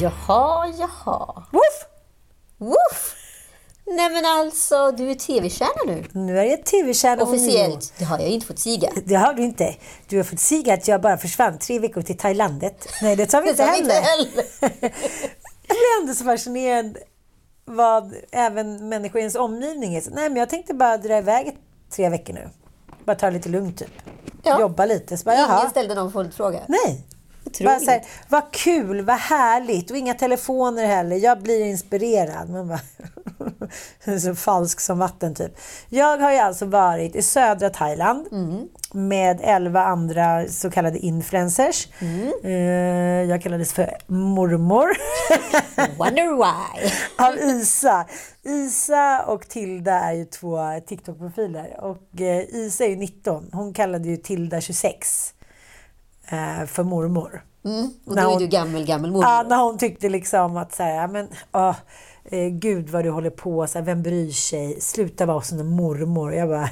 Jaha, jaha. Woof! Woof! Nej men alltså, du är tv-stjärna nu. Nu är jag tv-stjärna och Officiellt. Det har jag inte fått siga. Det har du inte. Du har fått siga att jag bara försvann tre veckor till Thailandet. Nej, det sa vi inte heller. jag blir ändå så fascinerad vad även människor i ens omgivning är. Nej, men jag tänkte bara dra iväg tre veckor nu. Bara ta det lite lugnt typ. Ja. Jobba lite. Så bara, jaha. Ingen ställde någon följdfråga. Nej. Otroligt. Bara så här, vad kul, vad härligt och inga telefoner heller. Jag blir inspirerad. Man bara, så falsk som vatten typ. Jag har ju alltså varit i södra Thailand med elva andra så kallade influencers. Eh, Jag kallades för mormor Wonder why. av Isa. Isa och Tilda är ju två TikTok-profiler. Och eh, Isa är ju 19. Hon kallade ju Tilda 26 eh, för mormor. Mm. Och då är hon- du gammel, gammel mormor. Ja, när hon tyckte liksom att så här, men, åh, eh, gud vad du håller på, så här, vem bryr sig? Sluta vara som en mormor. Jag bara,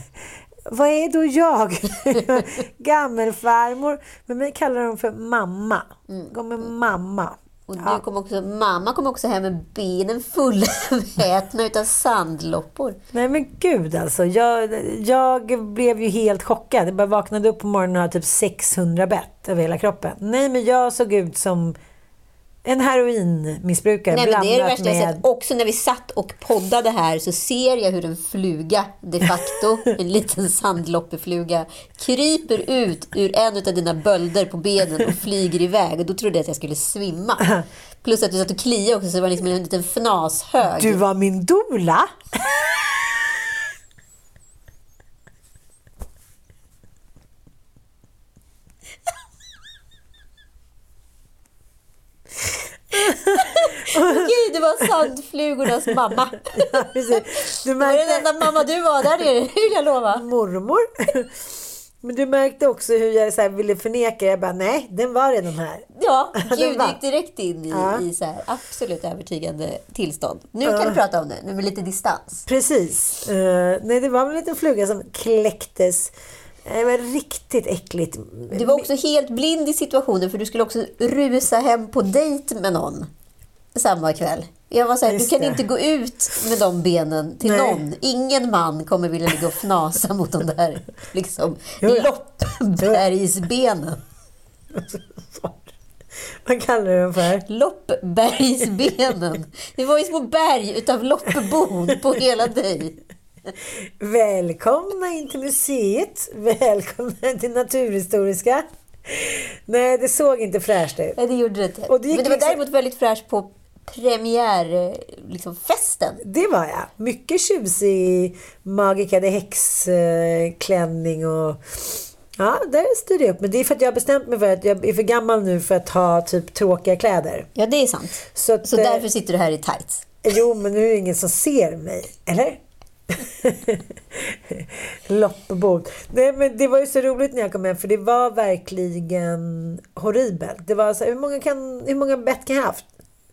vad är då jag? Gammelfarmor. Men mig kallar de för mamma. Gå med mamma. Och nu kom också, mamma kom också hem med benen fullvätna utav sandloppor. Nej men gud alltså. Jag, jag blev ju helt chockad. Jag bara vaknade upp på morgonen och hade typ 600 bett över hela kroppen. Nej men jag såg ut som en heroinmissbrukare Nej, men det är det blandat värsta jag med... sett. Också när vi satt och poddade här så ser jag hur en fluga, de facto, en liten sandloppefluga, kryper ut ur en av dina bölder på benen och flyger iväg. Och då trodde jag att jag skulle svimma. Plus att du satt och kliade också, så det var liksom en liten fnashög. Du var min dola. Gud, det var sandflugornas mamma. Precis. Du Det var den märkte... enda mamma du var där nere, det vill jag lova. Mormor. Men du märkte också hur jag så ville förneka. Jag bara, nej, den var redan här. Ja, gud, gick direkt in i, Ja. i så här absolut övertygande tillstånd. Nu kan du prata om det, nu med lite distans. Precis. Eh, nej, det var väl en liten fluga som kläcktes. Det var riktigt äckligt. Du var också helt blind i situationen för du skulle också rusa hem på dejt med någon samma kväll. Jag var så här, du kan det. inte gå ut med de benen till Nej. någon. Ingen man kommer vilja ligga och fnasa mot de där liksom, loppbergsbenen. Vad kallar du den för? Loppbergsbenen. Det var ju små berg utav loppbon på hela dig. Välkomna in till museet. Välkomna till Naturhistoriska. Nej, det såg inte fräscht ut. Nej, det gjorde det inte. Och det Men det var liksom- däremot väldigt fräscht på premiärfesten. Liksom, festen. Det var jag. Mycket tjusig Magica de Hex-klänning och... Ja, där styrde jag upp. Men det är för att jag har bestämt mig för att jag är för gammal nu för att ha typ tråkiga kläder. ja, det är sant. Så, att, Så eh, därför sitter du här i tights. Jo, men nu är det ingen som ser mig. Eller? Loppbok. Nej, men det var ju så roligt när jag kom hem för det var verkligen horribelt. Det var så, hur många, kan, hur många bett kan jag haft?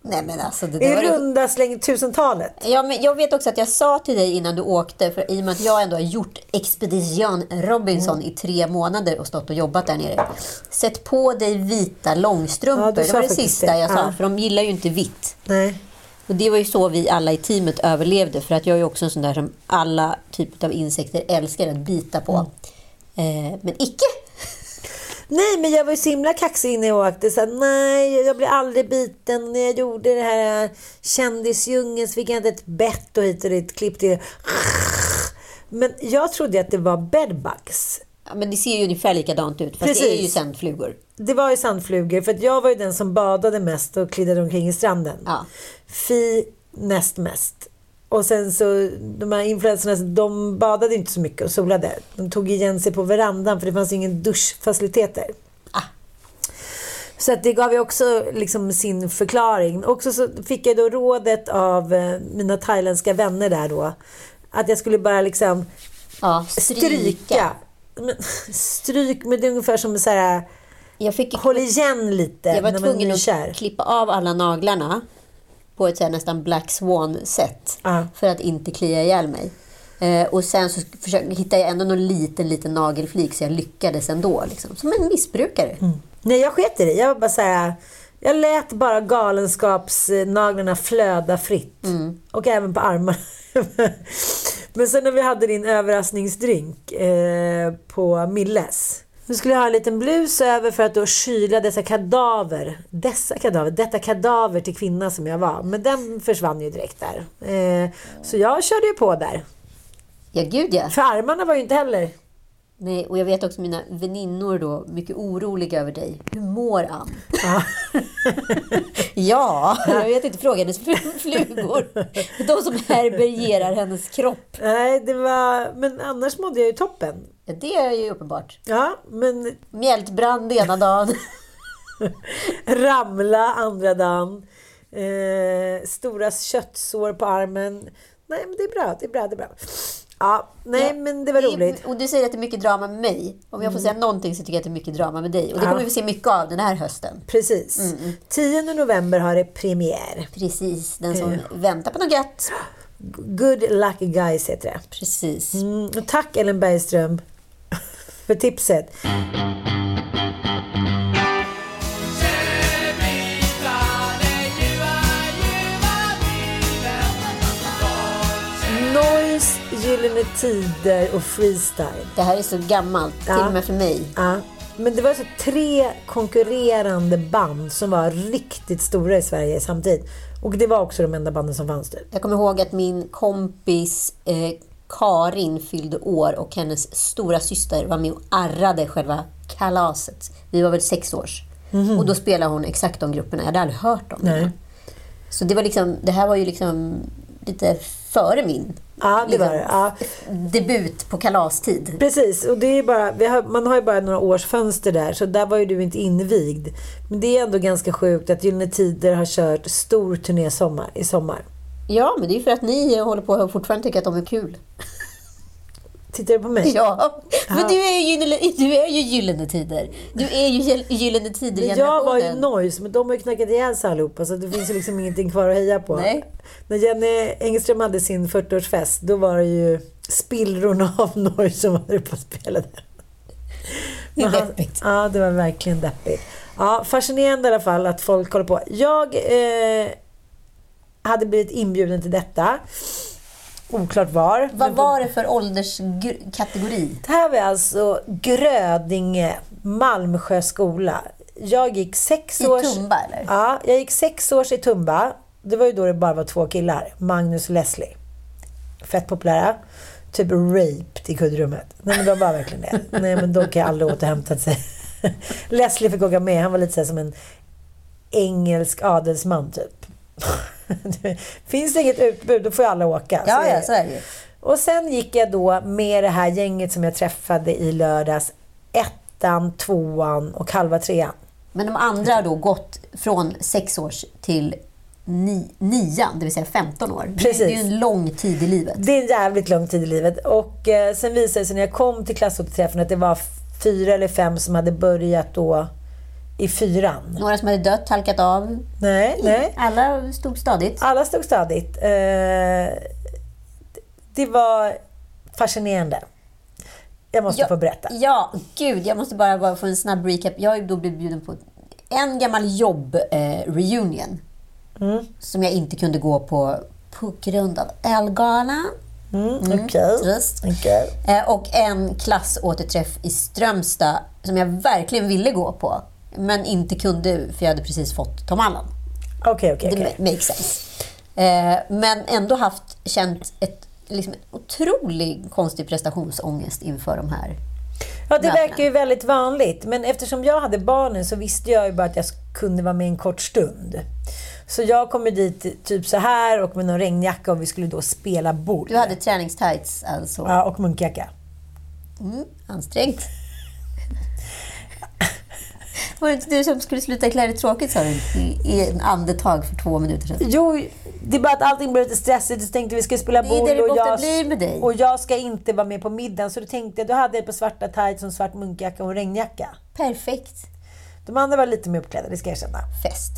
Nej men alltså det I var det- runda släng tusentalet. Ja, men jag vet också att jag sa till dig innan du åkte, för i och med att jag ändå har gjort Expedition Robinson i tre månader och stått och jobbat där nere. Sätt på dig vita långstrumpor. Ja, det var det sista det. jag sa, Ja. för de gillar ju inte vitt. Nej. Och det var ju så vi alla i teamet överlevde, för att jag är ju också en sån där som alla typer av insekter älskar att bita på. Eh, men icke! Nej, men jag var ju så himla kaxig innan jag åkte. Så här, nej, jag blir aldrig biten. När jag gjorde det här äh, kändisdjungeln så fick jag inte ett bett och hit och dit. Klipp till. Men jag trodde att det var bedbugs. Ja, men det ser ju ungefär likadant ut, fast det är ju Precis. sandflugor. Det var ju sandflugor, för att jag var ju den som badade mest och kliddade omkring i stranden. Ja. Fi näst mest. Och sen så, de här influencerna, de badade inte så mycket och solade. De tog igen sig på verandan för det fanns ingen duschfaciliteter. Ah. Så att det gav ju också liksom sin förklaring. Också så fick jag då rådet av eh, mina thailändska vänner där då. Att jag skulle bara liksom Ja, stryka. stryka. Men, stryk, men det är ungefär som så här, Jag fick håll igen lite Jag var när man är tvungen att klippa av alla naglarna på ett så här nästan Black Swan-sätt Ja. för att inte klia ihjäl mig. Eh, och sen så försökte, hittade jag ändå någon liten, liten nagelflik så jag lyckades ändå. Liksom. Som en missbrukare. Nej, jag sket i det. Jag var bara så här, jag lät bara galenskapsnaglarna flöda fritt. Och även på armarna. Men sen när vi hade din överraskningsdrink eh, på Milles. Nu skulle jag ha en liten blus över för att då kyla dessa kadaver. Dessa kadaver, detta kadaver till kvinna som jag var. Men den försvann ju direkt där. Eh, så jag körde ju på där. Ja, gud ja. För armarna var ju inte heller... Nej, och jag vet också mina väninnor då, mycket oroliga över dig. Hur mår Ann? Ja. Ja, jag vet inte. Fråga hennes flugor. De som härbärgerar hennes kropp. Nej, det var... Men annars mådde jag ju toppen. Det är ju uppenbart. Ja, men Mjältbrand ena dagen. ramla andra dagen. Eh, stora köttsår på armen. Nej, men det är bra. Det är bra. Det är bra. Ja, nej, Ja, men det var det är- roligt. Och du säger att det är mycket drama med mig. Om jag får säga någonting så tycker jag att det är mycket drama med dig. Och det Ja. kommer vi se mycket av den här hösten. Precis. Mm, 10 november har det premiär. Precis, den som väntar på något gött. Good luck guys heter det. Precis. Mm, tack Ellen Bergström för tipset. Noise, Gyllene Tider och Freestyle. Det här är så gammalt, till och med för mig. Ja. Men det var så tre konkurrerande band som var riktigt stora i Sverige samtidigt. Och det var också de enda banden som fanns typ. Jag kommer ihåg att min kompis eh, Karin fyllde år och hennes stora syster var med och arrade själva kalaset. Vi var väl sex års. Och då spelade hon exakt de grupperna. Jag hade aldrig hört. Mhm. Nej. innan. Så det, var liksom, det här var ju liksom lite före min Ja, det var liksom, det. Ja. debut på kalastid. Precis, och det är bara, har, man har ju bara några års fönster där, så där var ju du inte invigd. Men det är ändå ganska sjukt att Gyllene Tider har kört stor turné sommar, i sommar. Ja, men det är för att ni håller på och fortfarande tycker att de är kul. Tittar du på mig? Ja, men du är ju gyllene, du är ju gyllene tider. Du är ju gyll- gyllene tider Men jag var ju noise, men de har ju knackat ihjäl sig allihopa, så det finns ju liksom ingenting kvar att heja på. Nej. När Jenny Engström hade sin 40-årsfest, då var det ju spillrorna av noise som var på där. Det är deppigt. Ja, det var verkligen deppigt. Ja, fascinerande i alla fall att folk håller på. Jag eh, hade blivit inbjuden till detta. Oklart var. Vad var det för ålderskategori? Det här var alltså Grödinge, Malmsjö skola. Jag gick sex I års... Tumba, eller? Ja, jag gick sex års i Tumba. Det var ju då det bara var två killar. Magnus och Leslie. Fett populära. Typ raped i kuddrummet. Nej men de var verkligen det. Nej men de kan jag aldrig återhämta sig. Leslie fick åka med. Han var lite så som en engelsk adelsman typ. Finns det inget utbud då får ju alla åka. Ja, är ja, så är det. Och sen gick jag då med det här gänget som jag träffade i lördags. Ettan, tvåan och halva trean. Men de andra har då gått från sex års till ni, nian, det vill säga 15 år. Precis. Det är ju en lång tid i livet. Det är en jävligt lång tid i livet. Och eh, sen visade det sig när jag kom till klassåterträffen att det var fyra eller fem som hade börjat då i fyran. Några som hade dött, halkat av. Nej, nej. Alla stod stadigt. Alla stod stadigt. Eh, det var fascinerande. Jag måste Ja, få berätta. Ja, gud, jag måste bara, bara få en snabb recap. Jag har då blivit bjuden på en gammal jobb-reunion. Mm. Som jag inte kunde gå på på grund av Elgalan. Mm, Okej. Trist. Okej. Eh, Och en klassåterträff i Strömstad som jag verkligen ville gå på. Men inte kunde för jag hade precis fått Tom Allan. Okej, okej, Det okej. ma- makes sense. Eh, men ändå haft, känt ett, liksom, en otrolig konstig prestationsångest inför de här. Ja, det verkar ju väldigt vanligt. Men eftersom jag hade barnen så visste jag ju bara att jag kunde vara med en kort stund. Så jag kom dit typ så här och med någon regnjacka och vi skulle då spela boll. Du hade träningstights alltså. Ja, och munkjacka. Mm, ansträngt. Var det inte du som skulle sluta klä dig tråkigt sa du i, en andetag för två minuter sedan? Jo, det är bara att allting blev lite stressigt. Så tänkte vi ska spela boll det det och jag, blir med dig. och jag ska inte vara med på middagen. Så då tänkte jag, då hade ett par svarta tights och en svart munkjacka och en regnjacka. Perfekt. De andra var lite mer uppklädda, det ska jag erkänna. Fest.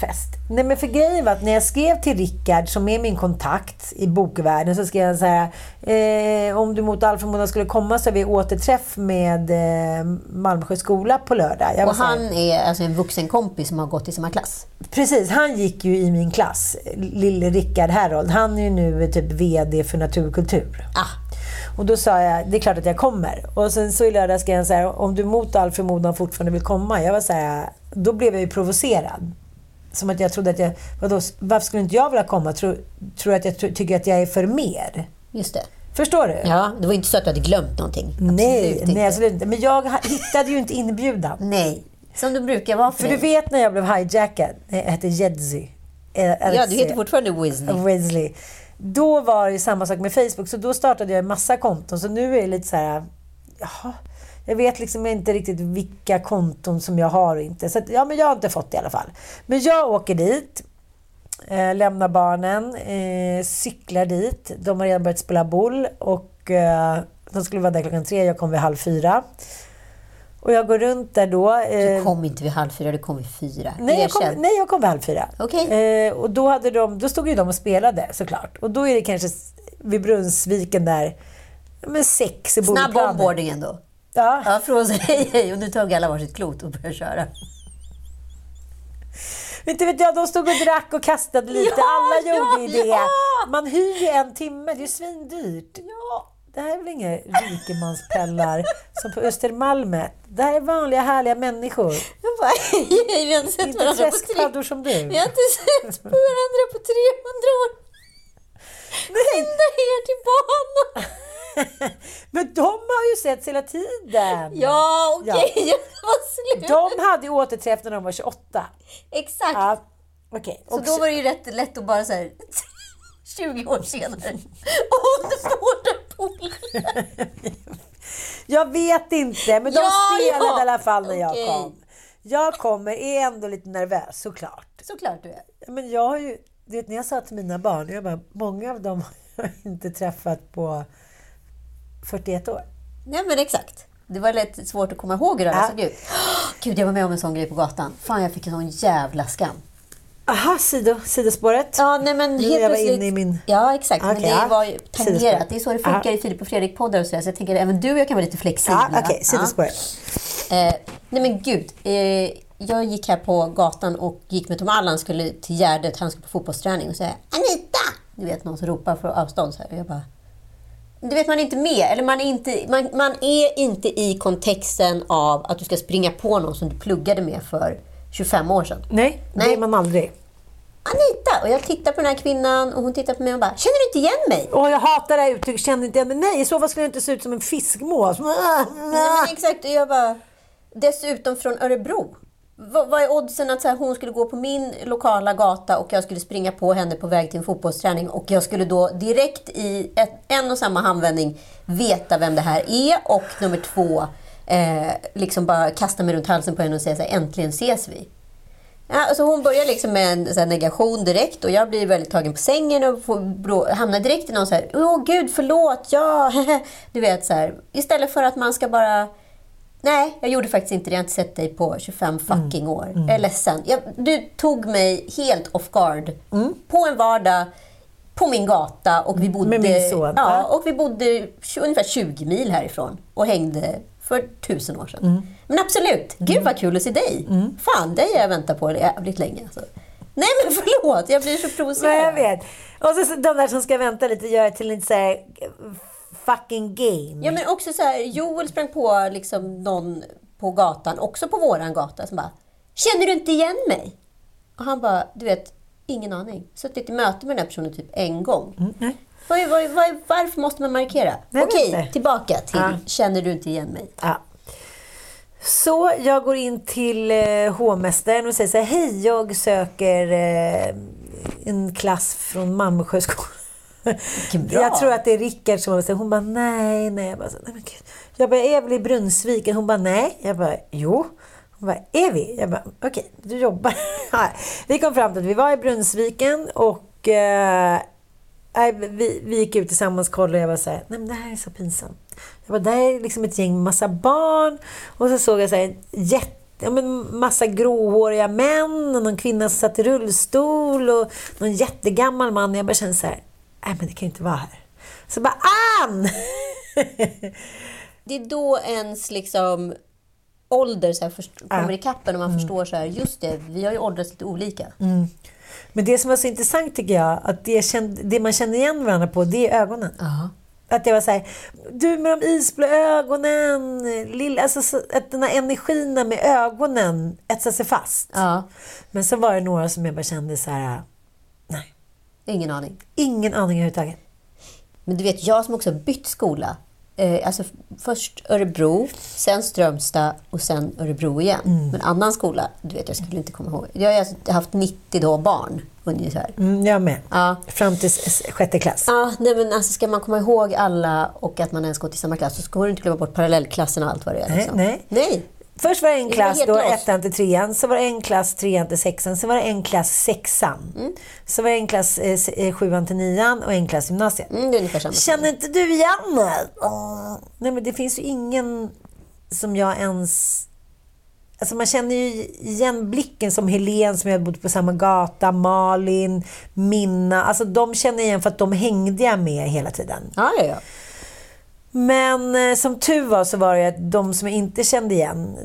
Fest. Nej men för grejen var att när jag skrev till Rickard som är min kontakt i bokvärlden så skrev jag så här. Eh, om du mot all förmodan skulle komma så har vi återträff med eh, Malmsjö skola på lördag. Jag Och här, han är alltså en vuxen kompis som har gått i samma klass. Precis, han gick ju i min klass. Lille Rickard Herold. Han är ju nu typ VD för Naturkultur. Ah, Och då sa jag, det är klart att jag kommer. Och sen så i lördags skrev han så här, om du mot all förmodan fortfarande vill komma. Jag var så här, då blev jag ju provocerad. Som att jag trodde att jag, vadå, varför skulle inte jag vilja komma? Tror, tror att jag ty- tycker att jag är för mer? just det. Förstår du? Ja, det var inte så att du hade glömt någonting. nej, Absolut inte. nej, absolut inte. Men jag hittade ju inte inbjudan. Nej, som du brukar vara för För du vet när jag blev hijackad, jag hette Jedzy. Eh, Ja, du heter fortfarande Weasley. Wesley. Då var det samma sak med Facebook, så då startade jag en massa konton. Så nu är det lite så här, jaha, jag vet liksom inte riktigt vilka konton som jag har och inte. Så att, ja, men jag har inte fått det i alla fall. Men jag åker dit, eh, lämnar barnen, eh, cyklar dit. De har redan börjat spela boll och eh, de skulle vara där klockan tre, jag kom vid halv fyra. Och jag går runt där då. Du eh, kom inte vid halv fyra, du kom vid fyra. Nej jag, kom, nej, jag kom vid halv fyra. Okej. Eh, och då, hade de, då stod ju de och spelade såklart. Och då är det kanske vid Brunnsviken där, men sex i Snabb onboarding ändå. Ja. Ja, från sig hej hej och nu tog alla varsitt klot och började köra. Inte vet jag, de stod och drack och kastade lite. Ja, Alla gjorde ju det. ja. Man hyr ju en timme, det är ju svindyrt. Ja. Det här är väl inga rikemanspellar som på Östermalmet. Det här är vanliga härliga människor. Jag bara, hej hej, vi har inte sett Inte varandra på tre... som du. Vi har inte sett varandra på 300 år. Skynda er till banan. Men de har ju setts hela tiden. Ja, okej. Ja. Det var. De hade ju återträff när de var 28. Exakt. Ja, okej. Så Och då var det ju rätt lätt att bara så här 20 år senare. Underbara polare. Jag vet inte, men de Ja, spelade ja. i alla fall när jag kom. Jag kommer, är ändå lite nervös såklart. Såklart du är. Men jag har ju, du vet när jag sa till mina barn, jag bara, många av dem har jag inte träffat på 41 år. Nej men exakt. Det var lätt svårt att komma hur hur alla Ja. såg ut. Gud, jag var med om en sån grej på gatan. Fan, jag fick en sån jävla skam. Aha, sido, sidospåret. Ja, nej men helt jag var plötsligt... inne i min- Ja, exakt. men Okej, det ja. var ju tangerat. Det är så det funkar Ja. i Filip och Fredrik-poddar och sådär. Så jag tänker att även du och jag kan vara lite flexibla. Ja, okej, sidospåret. Eh, nej men gud. Eh, jag gick här på gatan och gick med Tom Allan skulle till Gärdet. Han skulle på fotbollsträning och säga Anita! Du vet någon som ropar från avstånd så här. Och jag bara... Du vet, man är inte med. Eller man är inte, man, man är inte i kontexten av att du ska springa på någon som du pluggade med för 25 år sedan. Nej, det Nej. är man aldrig. Anita! Och jag tittar på den här kvinnan och hon tittar på mig och bara Känner du inte igen mig? Och jag hatar det här uttrycket, känner inte igen men nej, i så fall skulle jag inte se ut som en fiskmås. Nej, men exakt. Och jag bara, dessutom från Örebro. Vad, vad är oddsen att så här, hon skulle gå på min lokala gata och jag skulle springa på henne på väg till en fotbollsträning och jag skulle då direkt i ett, en och samma handvändning veta vem det här är och nummer två, eh, liksom bara kasta mig runt halsen på henne och säga så här, äntligen ses vi. Ja, alltså hon börjar liksom med en så här, negation direkt och jag blir väldigt tagen på sängen och får, hamnar direkt i någon så här, åh gud förlåt, ja, du vet så här. Istället för att man ska bara, nej, jag gjorde faktiskt inte det, jag har inte sett dig på 25 fucking år. Jag är ledsen. Jag, du tog mig helt off guard på en vardag på min gata och vi bodde, Med min son, ja, och vi bodde ungefär 20 mil härifrån och hängde för tusen år sedan. Mm. Men absolut, gud vad kul att se dig. Fan, dig har jag väntat på jävligt länge. Alltså. Nej men förlåt, jag blir så provocerad. Men jag vet. Och så så de där som ska vänta lite gör det till en så här fucking game. Ja men också så här, Joel sprang på liksom någon på gatan, också på våran gata, som bara Känner du inte igen mig? Och han bara, du vet, ingen aning. Suttit i möte med den här personen typ en gång. nej. Vad, vad, vad, varför måste man markera? Nej, Okej, tillbaka till Ja. Känner du inte igen mig? Ja. Så jag går in till eh, hovmästaren och säger så här, hej, jag söker eh, en klass från Malmösjöskolan. Jag tror att det är Rickard som sagt, hon bara nej, nej. Jag bara, nej men gud. Jag bara, är väl i Brunnsviken? Hon bara, nej. Jag bara, jo. Hon bara, är vi? Jag bara, okej, du jobbar. Vi kom fram till att vi var i Brunnsviken och eh, vi, vi gick ut tillsammans och kollade och jag var så här, nej men det här är så pinsamt. Jag bara, det här är liksom ett gäng massa barn och så såg jag så här, jätte Ja, men massa gråhåriga män och någon kvinna som satt i rullstol och någon jättegammal man. Jag bara kände så här, nej men det kan ju inte vara här. Så bara, Ann! Det är då ens liksom ålder så här, först, kommer ikapp en och man förstår så här, just det, vi har ju åldrats lite olika. Men det som var så intressant tycker jag, att det, kände, det man känner igen varandra på, det är ögonen. Att det var så här, du med de isblå ögonen, lilla, alltså, så, att den här energin med ögonen etsade sig fast. Ja, Men så var det några som jag bara kände så här, ingen aning. ingen aning överhuvudtaget. Men du vet, jag som också bytt skola. Eh, alltså först Örebro, sen Strömstad och sen Örebro igen. Men annan skola, du vet, jag skulle inte komma ihåg. Jag har alltså haft 90 då barn ungefär. Mm, jag med. Ja. Fram till sjätte klass. Ja, nej men alltså ska man komma ihåg alla och att man ens gått i samma klass så ska du inte glömma bort parallellklassen och allt vad det är. Nej, Liksom. nej. nej. Först var det en klass då, ettan till trean. Så var det en klass trean till sexan. Så var det en klass sexan. Mm. Så var det en klass eh, eh, sjuan till nian och en klass gymnasiet. Mm. Känner inte du igen mig? Åh. Nej, men det finns ju ingen som jag ens... Alltså man känner ju igen blicken som Helen som jag bodde på samma gata, Malin, Minna. Alltså de känner jag igen för att de hängde jag med hela tiden. Ja, ja, ja. Men eh, som tur var så var det att de som jag inte kände igen,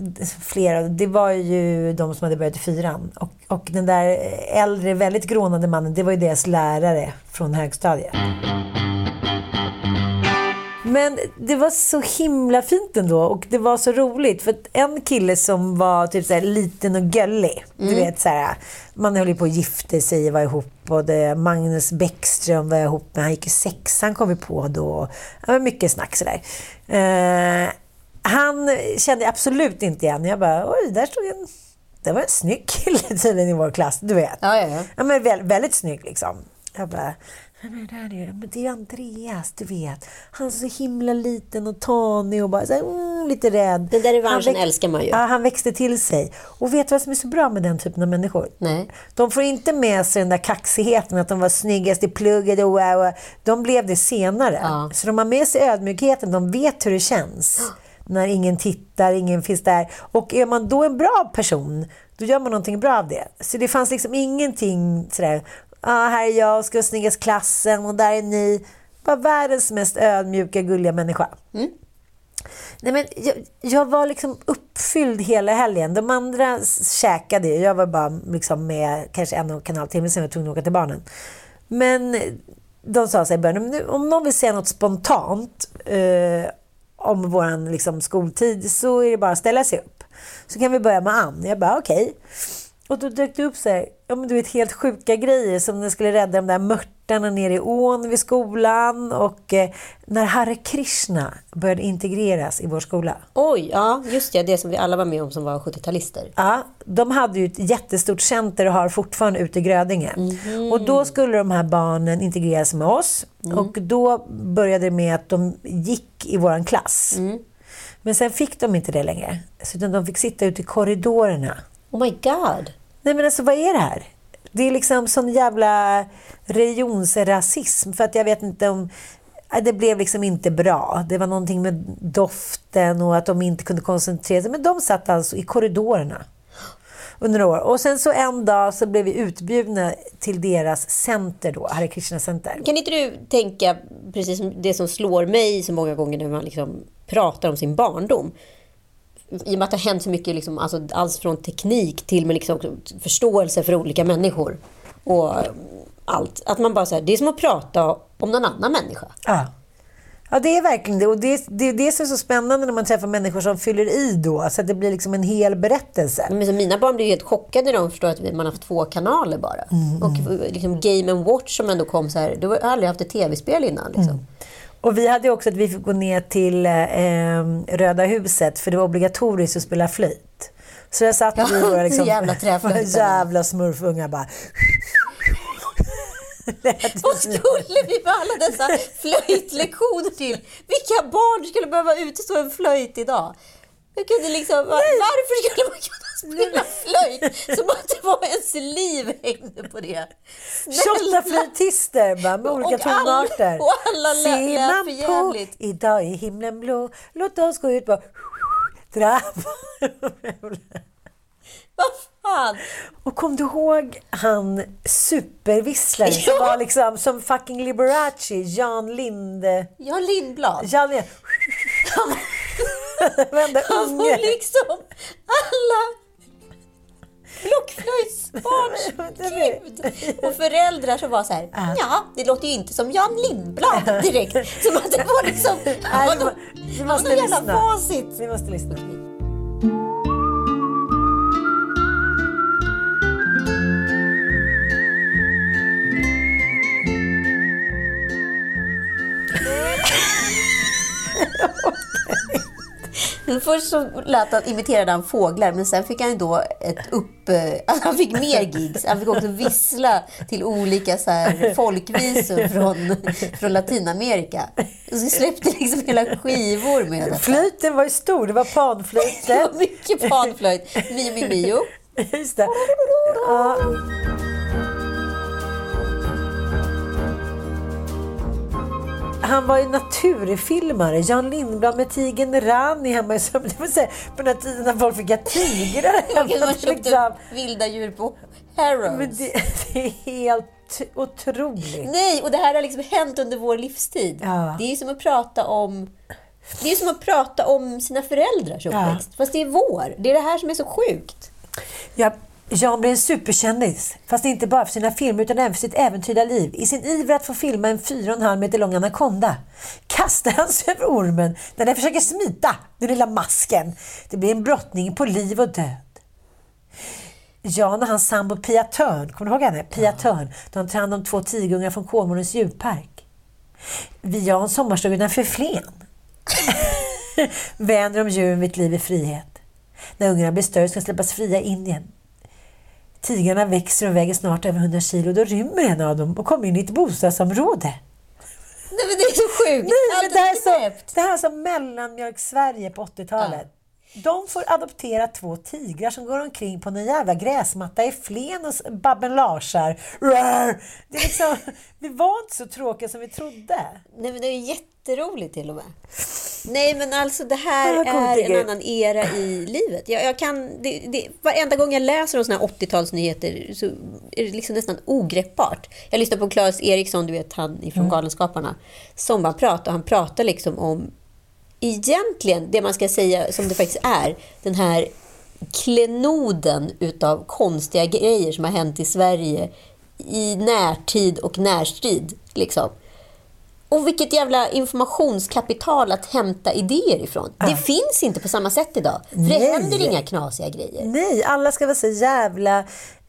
flera, det var ju de som hade börjat i fyran. Och, och den där äldre, väldigt grånade mannen, det var ju deras lärare från högstadiet. Men det var så himla fint ändå och det var så roligt. För en kille som var typ så liten och gullig. Du vet så här, man höll ju på att gifta sig, var ihop. Och det, Magnus Bäckström var jag ihop med. Han gick i sexan kom vi på då. Det var mycket snack sådär. Eh, han kände jag absolut inte igen. Jag bara, oj, där stod en... Det var en snygg kille tydligen i vår klass, du vet. Ja, ja, ja. Ja, men väldigt, väldigt snygg liksom. Jag bara, det? Men det är ju Andreas, du vet. Han är så himla liten och tanig och bara så här, mm, lite rädd. Den där revanschen älskar man ju. Ja, han växte till sig. Och vet du vad som är så bra med den typen av människor? Nej. De får inte med sig den där kaxigheten att de var snyggast i plugget och wow, wow. De blev det senare. Ja. Så de har med sig ödmjukheten, de vet hur det känns. När ingen tittar, ingen finns där. Och är man då en bra person, då gör man någonting bra av det. Så det fanns liksom ingenting sådär, ah, här är jag, ska vara snyggast klassen och där är ni. Bara världens mest ödmjuka, gulliga människa. Nej, men jag, jag var liksom uppfylld hela helgen. De andra käkade ju. Jag var bara liksom med kanske en och en halv timme sen var jag tvungen att åka till barnen. Men de sa så här i början, om någon vill säga något spontant eh, om vår liksom, skoltid så är det bara att ställa sig upp. Så kan vi börja med Ann. Jag bara okej. Och då dök det upp så här, ja, men du vet, helt sjuka grejer som när skulle rädda de där mörtarna nere i ån vid skolan och eh, när Hare Krishna började integreras i vår skola. Oj, ja, just det. Det som vi alla var med om som var 70-talister. Ja, de hade ju ett jättestort center och har fortfarande ute i Grödinge. Och då skulle de här barnen integreras med oss. Och då började det med att de gick i våran klass. Men sen fick de inte det längre. Så utan de fick sitta ute i korridorerna. Oh my god. Nej men alltså vad är det här? Det är liksom sån jävla religionsrasism. För att jag vet inte om... Nej, Det blev liksom inte bra. Det var någonting med doften och att de inte kunde koncentrera sig. Men de satt alltså i korridorerna under några år. Och sen så en dag så blev vi utbjudna till deras center då, Hare Krishna Center. Kan inte du tänka, precis det som slår mig så många gånger när man liksom pratar om sin barndom. I och med att det har hänt så mycket, liksom, alltså, alls från teknik till med liksom, förståelse för olika människor. Och allt. Att man bara säger, det är som att prata om någon annan människa. Ja. Ja, det är verkligen det. Och det, det det som är så spännande när man träffar människor som fyller i då. Så att det blir liksom en hel berättelse. Men så mina barn blir helt chockade när de förstår att man har haft två kanaler bara. Och liksom Game Watch som ändå kom så här, du har aldrig haft ett tv-spel innan. Liksom. Och vi hade också att vi fick gå ner till eh, Röda huset för det var obligatoriskt att spela flöjt. Så jag satt Ja, vi våra liksom, jävla jävla smurfungar bara... Vad skulle vi med alla dessa flöjtlektioner till? Vilka barn skulle behöva utstå en flöjt idag? Liksom, var- varför skulle man kunna spela flöjt som att det var ens liv hängde på det? 28 flöjtister bara, med olika Och alla- tonarter. och alla lät- för på jävligt. idag är himlen blå, låt oss gå ut på trappan. Vad fan? Och kom du ihåg han supervisslaren som Ja. var liksom som fucking Liberace, Jan Linde... Jan Lindblad. Jan Linde. Varenda Han unge. liksom alla blockflöjtsbarns gud. Och föräldrar som var så här, ja, det låter ju inte som Jan Lindblad direkt. Som att det var liksom, Nej, vi må- vi var måste någon jävla facit. Vi måste lyssna. Först så lät han, imiterade han fåglar, men sen fick han då ett upp... eh, Alltså han fick mer gigs. Han fick också vissla till olika så här folkvisor från, från Latinamerika. Och så släppte liksom hela skivor med detta. Flöjten var ju stor, det var Det panflöjten. var mycket panflöjt. Mio, mio, mio. Just det. Ja. Han var ju naturfilmare. Jan Lindblad med tigern Rani. Det vill säga, på den här tiden när folk fick ha tigrar Man hemma. köpte Liksom. vilda djur på Harrods. Men det, det är helt otroligt. Nej, och det här har liksom hänt under vår livstid. Ja. Det är som att prata om det är som att prata om sina föräldrars uppväxt. Fast det är vår. Det är det här som är så sjukt. Ja, Jan blev en superkändis. Fast inte bara för sina filmer utan även för sitt äventyrliga liv. I sin iver att få filma en 4,5 meter lång anakonda kastar han sig över ormen när den försöker smita den lilla masken. Det blir en brottning på liv och död. Jan och hans sambo Pia Törn, kommer du ihåg henne? Pia Törn. De tar hand om två tigerungar från Kolmårdens djurpark. Vid Jans sommarstuga utanför Flen vänder de djuren vid ett liv i frihet. När ungarna blir större ska de släppas fria i Indien. Tigrarna växer och väger snart över 100 kilo. Då rymmer en av dem och kommer in i ett bostadsområde. Nej, men det är så sjukt. Nej, men det, här är är så, knäppt. det här är som mellanmjölk-Sverige på 80-talet. De får adoptera två tigrar som går omkring på en jävla gräsmatta i Flen och Babben Larsar. Det är liksom, vi var inte så tråkiga som vi trodde. Nej, men det är jätteroligt till och med. Nej, men alltså det här coolt, är en annan era i livet. Jag, jag kan, det, det, varenda gång jag läser om såna här 80-talsnyheter så är det liksom nästan ogreppbart. Jag lyssnar på Claes Eriksson, du vet han ifrån Mm. Galenskaparna, som bara pratar. Han pratar liksom om egentligen det man ska säga som det faktiskt är. Den här klenoden utav konstiga grejer som har hänt i Sverige i närtid och närstrid. Liksom. Och vilket jävla informationskapital att hämta idéer ifrån. Det finns inte på samma sätt idag. För det Nej. händer inga knasiga grejer. Nej, alla ska vara så jävla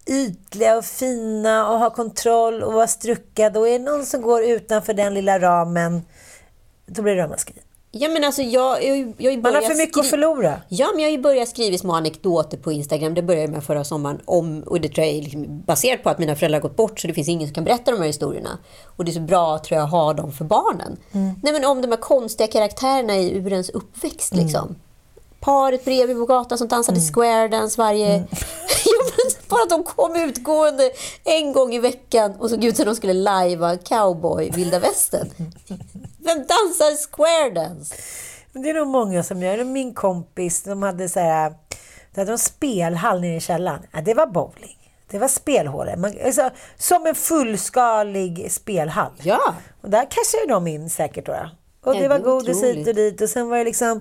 ytliga och fina och ha kontroll och vara struckade. Och är det någon som går utanför den lilla ramen, då blir det ramaskri. Ja, men alltså, jag, jag, jag Man har för mycket att förlora. Ja, men jag har ju börjat skriva små anekdoter på Instagram. Det började jag med förra sommaren. Om, och det tror jag är liksom baserat på att mina föräldrar har gått bort så det finns ingen som kan berätta de här historierna. Och det är så bra, tror jag, att ha dem för barnen. Mm. Nej, men om de här konstiga karaktärerna i ur ens uppväxt. Liksom. Paret bredvid på gatan som dansade square dance varje... men, Bara att de kom utgående en gång i veckan och såg ut som de skulle lajva cowboy vilda västern. Vem dansar square dance? Men det är nog många som gör det. Min kompis, de hade så här... De hade en spelhall nere i källaren. Ja, det var bowling. Det var spelhålor. Man, alltså, som en fullskalig spelhall. Ja. Och där cashade de in säkert. Då. Och det var godis hit och dit. Och sen var det liksom...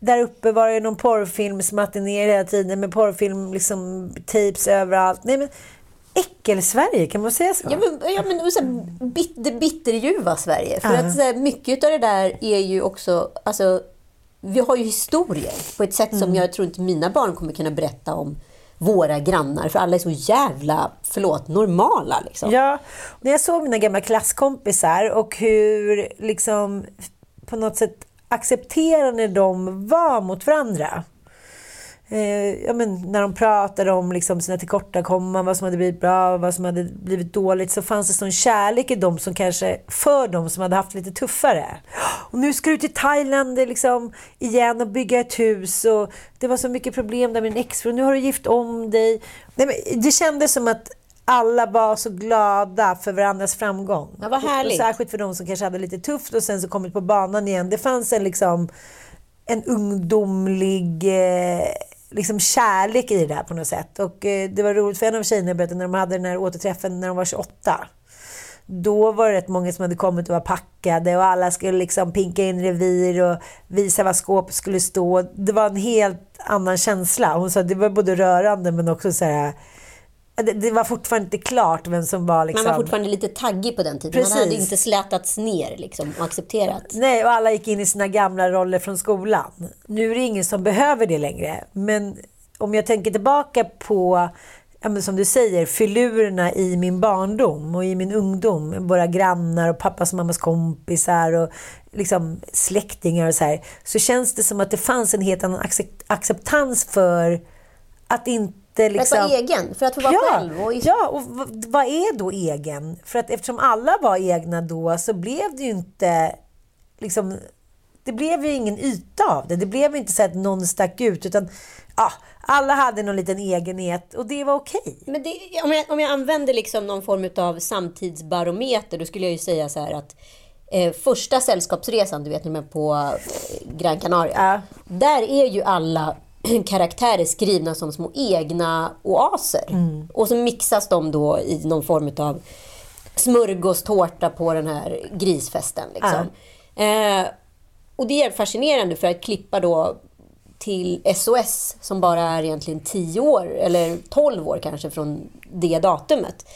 Där uppe var det någon porrfilmsmatinéer hela tiden med porrfilm, liksom tapes överallt. Nej men äckel-Sverige, kan man säga så? Ja, men, ja, men så här, bit, det bitterljuva Sverige. För Ja. att så här, mycket av det där är ju också... Alltså, vi har ju historier på ett sätt Mm. som jag tror inte mina barn kommer kunna berätta om våra grannar. För alla är så jävla, förlåt, normala. Liksom. Ja, när jag såg mina gamla klasskompisar och hur liksom på något sätt accepterande de var mot varandra. Eh, ja, men när de pratade om liksom sina tillkortakommanden, vad som hade blivit bra och vad som hade blivit dåligt så fanns det sån kärlek i dem som kanske för dem som hade haft lite tuffare. Och nu ska du till Thailand liksom, igen och bygga ett hus och det var så mycket problem där med din exfru. Nu har du gift om dig. Nej, men det kändes som att alla var så glada för varandras framgång. Ja, vad härligt. Och särskilt för de som kanske hade lite tufft och sen så kommit på banan igen. Det fanns en liksom en ungdomlig eh, liksom kärlek i det där på något sätt. Och eh, det var roligt för en av tjejerna berättade när de hade den här återträffen när de var 28. Då var det rätt många som hade kommit och var packade och alla skulle liksom pinka in revir och visa var skåpet skulle stå. Det var en helt annan känsla. Hon sa att det var både rörande men också så här... Det, det var fortfarande inte klart vem som var liksom... Man var fortfarande lite taggig på den tiden. Precis. Man hade inte slätats ner liksom, och accepterat. Nej, och alla gick in i sina gamla roller från skolan. Nu är det ingen som behöver det längre. Men om jag tänker tillbaka på, ja, som du säger, filurerna i min barndom och i min ungdom. Våra grannar och pappas och mammas kompisar och liksom släktingar och så här. Så känns det som att det fanns en helt annan accept- acceptans för att inte Att liksom... vara egen, för att få vara Ja, själv. Och ja, och vad är då egen? För att eftersom alla var egna då så blev det ju inte liksom, det blev ju ingen yta av det. Det blev inte så att någon stack ut utan ja, alla hade någon liten egenhet och det var okej. Men det, om, jag, om jag använder liksom någon form av samtidsbarometer, då skulle jag ju säga så här att eh, första sällskapsresan, du vet, när man är på eh, Gran Canaria. Ja. Där är ju alla karaktärer skrivna som små egna oaser. Och så mixas de då i någon form av smörgåstårta på den här grisfesten. Liksom. Eh, och det är fascinerande för att klippa då till SOS som bara är egentligen 10 år eller 12 år kanske från det datumet.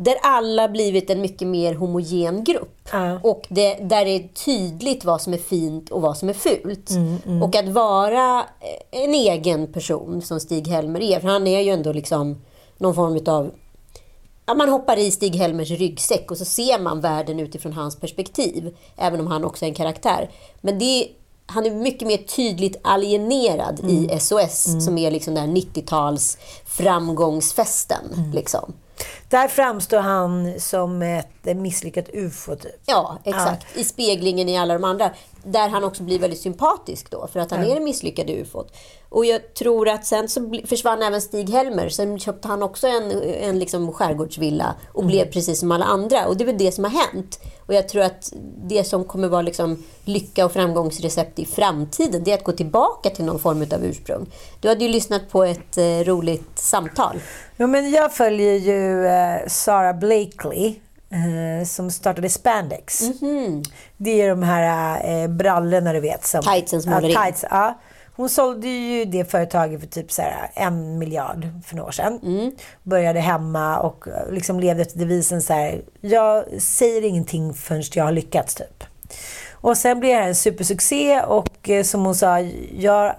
Där alla blivit en mycket mer homogen grupp. Ja. Och det, där det är tydligt vad som är fint och vad som är fult. Mm, Och att vara eh, en egen person som Stig-Helmer är. För han är ju ändå liksom någon form av Ja, man hoppar i Stig-Helmers ryggsäck och så ser man världen utifrån hans perspektiv. Även om han också är en karaktär. Men det han är mycket mer tydligt alienerad i SOS som är liksom den här 90-tals framgångsfesten. Liksom. Där framstår han som ett misslyckat ufo typ. Ja, exakt. I speglingen i alla de andra. Där han också blir väldigt sympatisk då, för att han är det misslyckade ufot. Och jag tror att sen så försvann även Stig-Helmer. Sen köpte han också en, en liksom skärgårdsvilla och blev precis som alla andra. Och det är väl det som har hänt. Och jag tror att det som kommer vara liksom lycka och framgångsrecept i framtiden, det är att gå tillbaka till någon form av ursprung. Du hade ju lyssnat på ett eh, roligt samtal. Ja, men jag följer ju eh, Sarah Blakely eh, som startade Spandex. Det är de här eh, brallorna du vet. Som, Tightsen som ja, håller in. tights, ja. Hon sålde ju det företaget för typ så här en miljard för några år sedan. Mm. Började hemma och eh, liksom levde efter devisen så här. Jag säger ingenting förrän jag har lyckats typ. Och sen blev det här en supersuccé och eh, som hon sa, jag,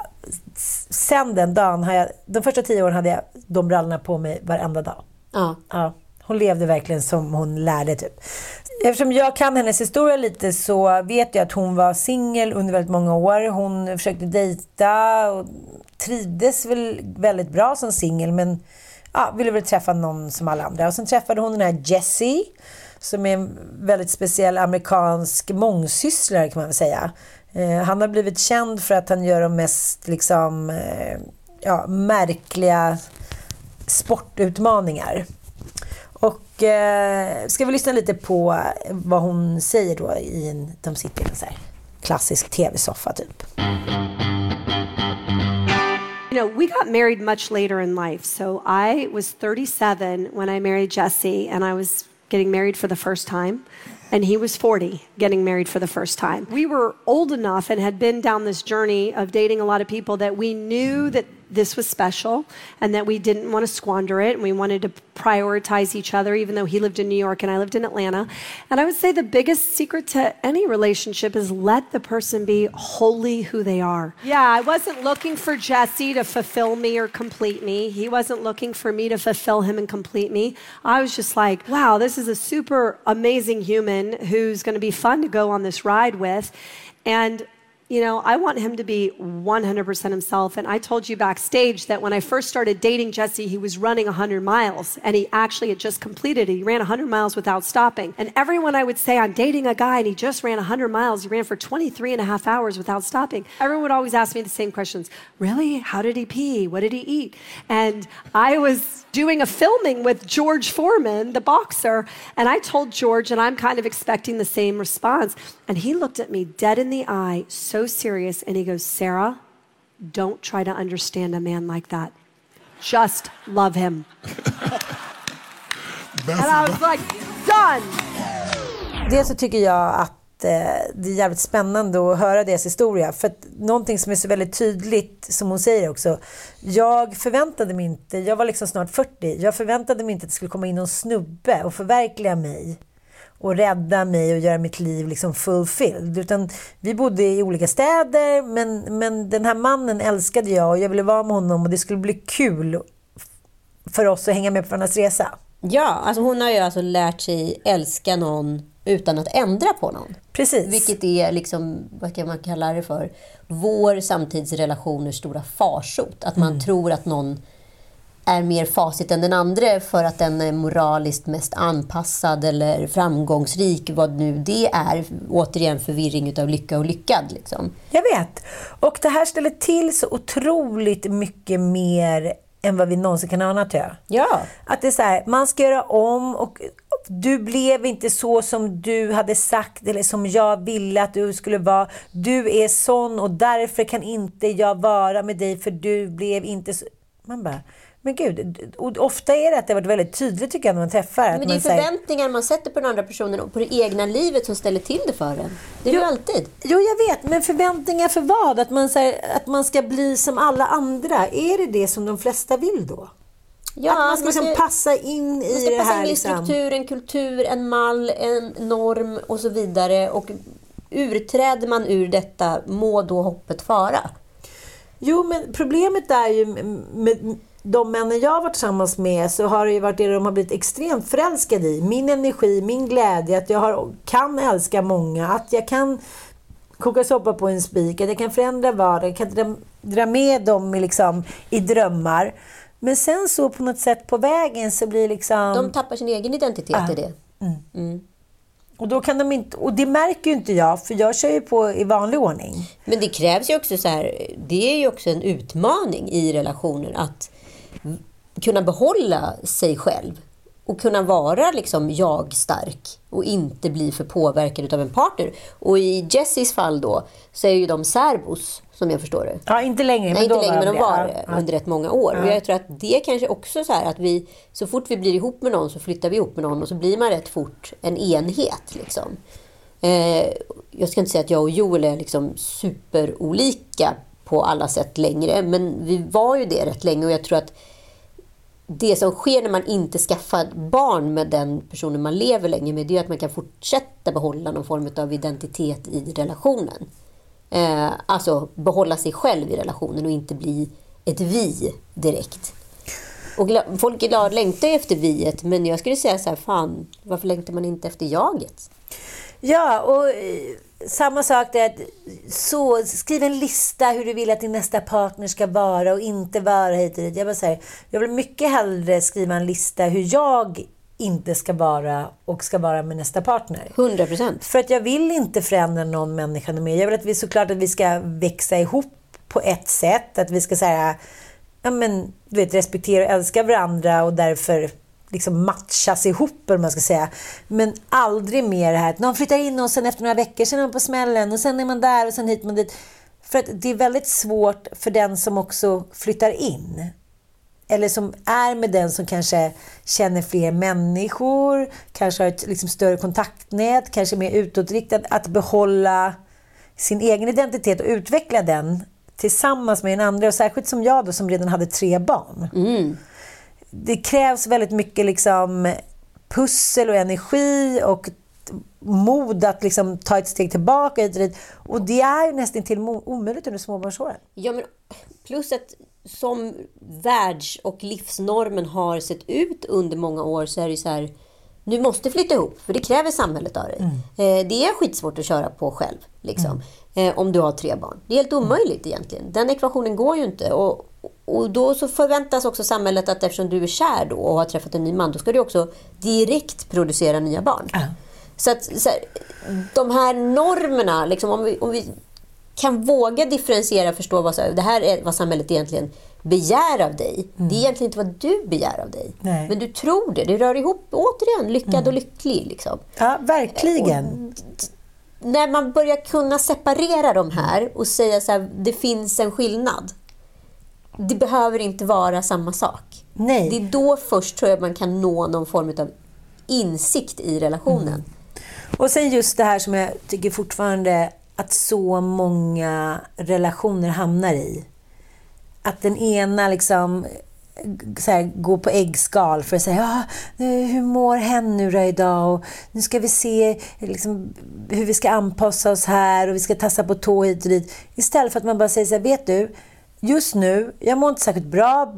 sen den dagen, har jag, de första tio åren hade jag de brallorna på mig varenda dag. Ja. Ja, hon levde verkligen som hon lärde typ. Eftersom jag kan hennes historia lite så vet jag att hon var singel under väldigt många år. Hon försökte dejta och trivdes väl väldigt bra som singel men ja, ville väl träffa någon som alla andra. Och sen träffade hon den här Jessie som är en väldigt speciell amerikansk mångsysslare kan man väl säga. Eh, han har blivit känd för att han gör de mest liksom, eh, ja, märkliga sportutmaningar. Och eh, ska vi lyssna lite på vad hon säger då i en, de sitter i en så här klassisk tv-soffa typ. You know, we got married much later in life. So I was 37 when I married Jesse, and I was getting married for the first time. And he was 40, getting married for the first time. We were old enough and had been down this journey of dating a lot of people that we knew that this was special and that we didn't want to squander it and we wanted to prioritize each other even though he lived in New York and I lived in Atlanta. And I would say the biggest secret to any relationship is let the person be wholly who they are. Yeah, I wasn't looking for Jesse to fulfill me or complete me. He wasn't looking for me to fulfill him and complete me. I was just like, wow, this is a super amazing human who's going to be fun to go on this ride with. And you know, I want him to be 100% himself. And I told you backstage that when I first started dating Jesse, he was running 100 miles and he actually had just completed it. He ran 100 miles without stopping. And everyone I would say, I'm dating a guy and he just ran 100 miles. He ran for 23 and a half hours without stopping. Everyone would always ask me the same questions Really? How did he pee? What did he eat? And I was doing a filming with George Foreman, the boxer, and I told George, and I'm kind of expecting the same response. And he looked at me dead in the eye, so serious, and he goes, Sarah, don't try to understand a man like that. Just love him. and I was like, done! Dels så tycker jag att eh, det är jävligt spännande att höra deras historia. För att någonting som är så väldigt tydligt, som hon säger också. Jag förväntade mig inte, jag var liksom snart 40, jag förväntade mig inte att det skulle komma in någon snubbe och förverkliga mig och rädda mig och göra mitt liv liksom fulfilled. Utan vi bodde i olika städer, men, men den här mannen älskade jag och jag ville vara med honom och det skulle bli kul för oss att hänga med på varandras resa. Ja, alltså hon har ju alltså lärt sig älska någon utan att ändra på någon. Precis. Vilket är, liksom, vad kan man kalla det för, vår samtidsrelationers stora farsot. Att man Mm. tror att någon är mer facit än den andra för att den är moraliskt mest anpassad eller framgångsrik, vad nu det är. Återigen förvirring utav lycka och lyckad. Liksom. Jag vet. Och det här ställer till så otroligt mycket mer än vad vi någonsin kan ana tror jag. Ja. Att det är så här, man ska göra om och du blev inte så som du hade sagt eller som jag ville att du skulle vara. Du är sån och därför kan inte jag vara med dig för du blev inte så... Man bara, men gud. Ofta är det att det har varit väldigt tydligt tycker jag när man träffar. Men det är man säger, förväntningar man sätter på den andra personen och på det egna livet som ställer till det för en. Det är ju Jo. alltid. Jo, jag vet. Men förväntningar för vad? Att man, här, att man ska bli som alla andra. Är det det som de flesta vill då? Ja, att man ska, liksom ska- passa in Man i ska det passa här. in i Liksom. struktur, en kultur, en mall, en norm och så vidare. Och urträder man ur detta, må då hoppet fara. Jo, men problemet är ju med de männen jag har varit tillsammans med så har det ju varit det de har blivit extremt förälskade i. Min energi, min glädje, att jag har, kan älska många, att jag kan koka soppa på en spik, att jag kan förändra vardagen, kan dra, dra med dem i, liksom, i drömmar. Men sen så på något sätt på vägen så blir liksom... De tappar sin egen identitet Ja. i det. Och, då kan de inte, och det märker ju inte jag, för jag kör ju på i vanlig ordning. Men det krävs ju också så här, det är ju också en utmaning i relationer att kunna behålla sig själv och kunna vara liksom jag-stark och inte bli för påverkad av en partner. Och i Jessies fall då så är ju de särbos, som jag förstår det. Ja, inte längre. Nej, inte då längre, men de det. var Ja, det ja. under rätt många år. Och jag tror att det kanske också så här att vi, så fort vi blir ihop med någon så flyttar vi ihop med någon och så blir man rätt fort en enhet. Liksom. Eh, jag ska inte säga att jag och Joel är liksom superolika på alla sätt längre, men vi var ju det rätt länge och jag tror att det som sker när man inte skaffar barn med den personen man lever länge med, det är att man kan fortsätta behålla någon form av identitet i relationen. Eh, alltså behålla sig själv i relationen och inte bli ett vi direkt. Och folk idag längtar ju efter viet, men jag skulle säga så här, fan, varför längtar man inte efter jaget? Ja, och eh, samma sak där. att Så, skriv en lista hur du vill att din nästa partner ska vara och inte vara hit och dit. Jag, bara säger, jag vill mycket hellre skriva en lista hur jag inte ska vara och ska vara med nästa partner. 100 procent. För att jag vill inte förändra någon människa mer. Jag vill att vi såklart att vi ska växa ihop på ett sätt. Att vi ska säga ja, men, du vet, respektera och älska varandra och därför liksom matchas ihop, eller man ska säga. Men aldrig mer det här att någon flyttar in och sen efter några veckor sen är man på smällen och sen är man där och sen hit man dit. För att det är väldigt svårt för den som också flyttar in eller som är med den som kanske känner fler människor, kanske har ett liksom större kontaktnät, kanske är mer utåtriktad, att behålla sin egen identitet och utveckla den tillsammans med en andra. Och särskilt som jag då, som redan hade tre barn. Mm. Det krävs väldigt mycket liksom pussel och energi och mod att liksom ta ett steg tillbaka. Hit och, dit. och det är ju nästan till omöjligt under småbarnsåren. Ja, men plus att som världs och livsnormen har sett ut under många år så är det så här du måste flytta ihop, för det kräver samhället av dig. Mm. Eh, det är skitsvårt att köra på själv, liksom, mm. eh, om du har tre barn. Det är helt omöjligt egentligen. Den ekvationen går ju inte. Och, och då så förväntas också samhället att eftersom du är kär då och har träffat en ny man, då ska du också direkt producera nya barn. Mm. Så att så här, de här normerna, liksom, om, vi, om vi kan våga differentiera och förstå vad det här är vad samhället egentligen begär av dig. Mm. Det är egentligen inte vad du begär av dig. Nej. Men du tror det. Det rör ihop, återigen, lyckad mm. och lycklig. Liksom. Ja, verkligen. Och, när man börjar kunna separera de här och säga så här, det finns en skillnad. Det behöver inte vara samma sak. Nej. Det är då först tror jag man kan nå någon form av insikt i relationen. Mm. Och sen just det här som jag tycker fortfarande att så många relationer hamnar i. Att den ena liksom så här, går på äggskal för att säga ja, hur mår hen nu då idag? Och nu ska vi se liksom, hur vi ska anpassa oss här och vi ska tassa på tå hit och dit. Istället för att man bara säger så här, vet du, just nu, jag mår inte särskilt bra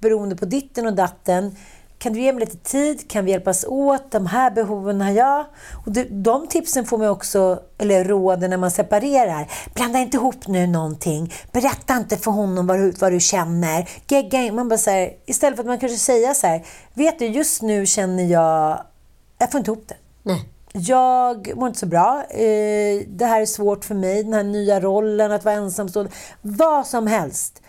beroende på ditten och datten. Kan du ge mig lite tid? Kan vi hjälpas åt? De här behoven har jag. Och de tipsen får man också, eller råden när man separerar. Blanda inte ihop nu någonting. Berätta inte för honom vad du, vad du känner. Gegga man bara så här, Istället för att man kanske säger så här. Vet du, just nu känner jag... Jag får inte ihop det. Nej. Jag mår inte så bra. Eh, det här är svårt för mig. Den här nya rollen, att vara ensamstående. Vad som helst.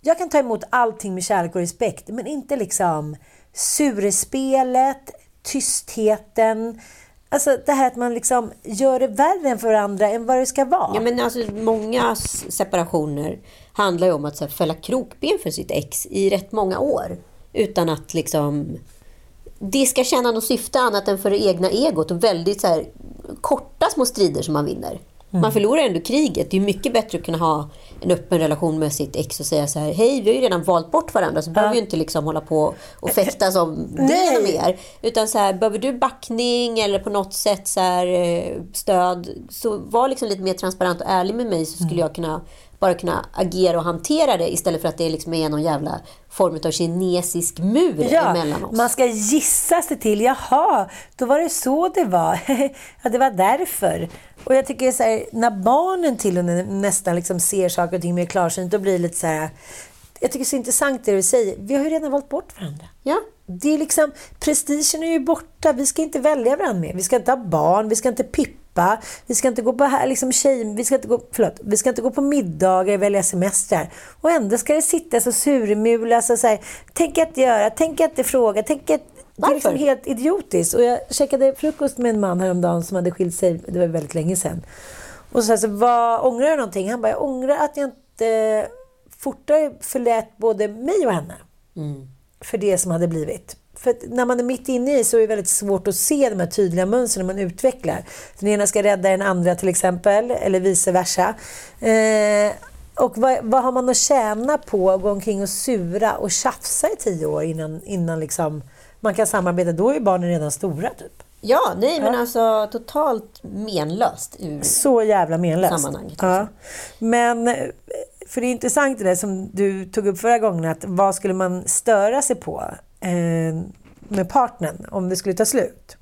Jag kan ta emot allting med kärlek och respekt, men inte liksom surspelet, tystheten. Alltså det här att man liksom gör det värre för varandra än vad det ska vara. Ja, men alltså, många separationer handlar ju om att så här, fälla krokben för sitt ex i rätt många år. Utan att liksom det ska tjäna något syfte annat än för det egna egot och väldigt så här, korta små strider som man vinner. Mm. Man förlorar ändå kriget. Det är mycket bättre att kunna ha en öppen relation med sitt ex och säga så här, hej, vi har ju redan valt bort varandra så ja. behöver vi inte liksom hålla på och fäktas om det mer. Utan så här, behöver du backning eller på något sätt så här, eh, stöd, så var liksom lite mer transparent och ärlig med mig så skulle mm. jag kunna bara kunna agera och hantera det istället för att det liksom är någon jävla form av kinesisk mur ja, emellan oss. Man ska gissa sig till, jaha, då var det så det var. ja, det var därför. Och jag tycker så här, när barnen till och med nästan liksom ser saker och ting mer klarsynt, då blir det lite så här... Jag tycker det är så intressant det du säger. Vi har ju redan valt bort varandra. Ja. Det är liksom, prestigen är ju borta. Vi ska inte välja varandra mer. Vi ska inte ha barn, vi ska inte pippa, vi ska inte gå på liksom tjej, vi ska inte gå, förlåt, vi ska inte gå på middagar, välja semestrar. Och ändå ska det sitta så surmulas och så här, tänk att göra, tänk att fråga, tänk att det är liksom helt idiotiskt. Och jag käkade frukost med en man häromdagen som hade skilt sig, det var väldigt länge sedan. Och så jag, vad, ångrar du någonting? Han bara, jag ångrar att jag inte fortare förlät både mig och henne. Mm. För det som hade blivit. För när man är mitt inne i så är det väldigt svårt att se de här tydliga mönstren man utvecklar. Den ena ska rädda den andra till exempel, eller vice versa. Eh, och vad, vad, har man att tjäna på att gå omkring och sura och tjafsa i tio år innan, innan liksom man kan samarbeta, då är barnen redan stora. Typ. Ja, nej men ja. alltså totalt menlöst ur Så jävla menlöst. sammanhanget. Ja. Men, för det är intressant det där som du tog upp förra gången, att vad skulle man störa sig på eh, med partnern om det skulle ta slut?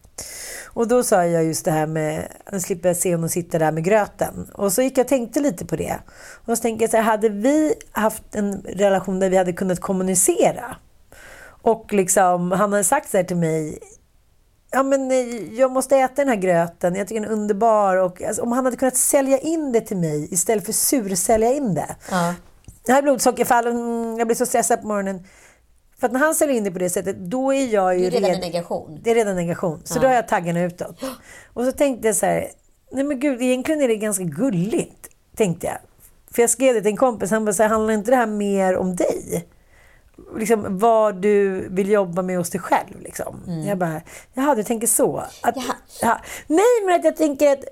Och då sa jag just det här med, slipper jag se honom sitta där med gröten. Och så gick jag och tänkte lite på det. Och så tänkte jag så här, hade vi haft en relation där vi hade kunnat kommunicera och liksom, han hade sagt så här till mig, ja men eh, jag måste äta den här gröten, jag tycker den är underbar. Och, alltså, om han hade kunnat sälja in det till mig istället för sursälja in det. Ja. jag har blodsockerfall och mm, jag blir så stressad på morgonen. För att när han ställer in det på det sättet, då är jag ju Det är redan red- en negation. Det är redan negation. Så då har jag taggarna utåt. Och så tänkte jag så här, nej men gud, egentligen är det ganska gulligt, tänkte jag. För jag skrev det till en kompis, han bara så här, handlar inte det här mer om dig? Liksom vad du vill jobba med hos dig själv. Liksom. Jag bara, jaha, du tänker så. Att, Jaha. ja. Nej, men att jag tänker att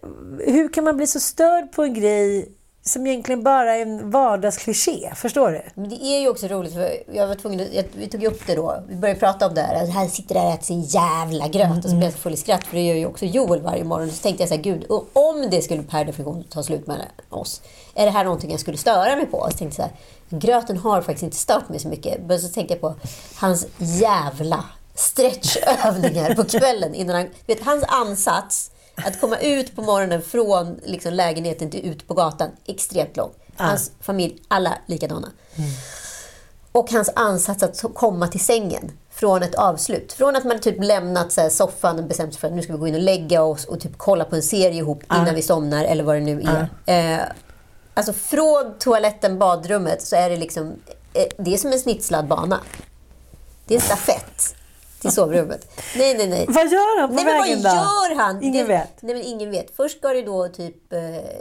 hur kan man bli så störd på en grej som egentligen bara är en vardagskliché? Förstår du? Men det är ju också roligt, för jag var tvungen att, jag, vi tog ju upp det då. Vi började prata om det här. Här sitter där och äter sin jävla gröt. Och så blev jag så full i skratt, för det gör ju också Joel varje morgon. Så tänkte jag så här, gud, om det skulle per definition ta slut med oss, är det här någonting jag skulle störa mig på? Så tänkte jag så här, gröten har faktiskt inte stört mig så mycket. Men så tänkte jag på hans jävla stretchövningar på kvällen innan han... Vet, hans ansats att komma ut på morgonen från liksom, lägenheten till ut på gatan, extremt lång. Hans familj, alla likadana. Och hans ansats att komma till sängen från ett avslut. Från att man typ lämnat så här, soffan och bestämt sig för att nu ska vi gå in och lägga oss och typ kolla på en serie ihop innan vi somnar eller vad det nu är. Eh, alltså från toaletten, badrummet så är det liksom, eh, det är som en snitslad bana. Det är en stafett till sovrummet. Nej, nej, nej. Vad gör han på Nej, men vad vägen då? gör han? Ingen det, vet. Nej, men ingen vet. Först ska det då typ, eh,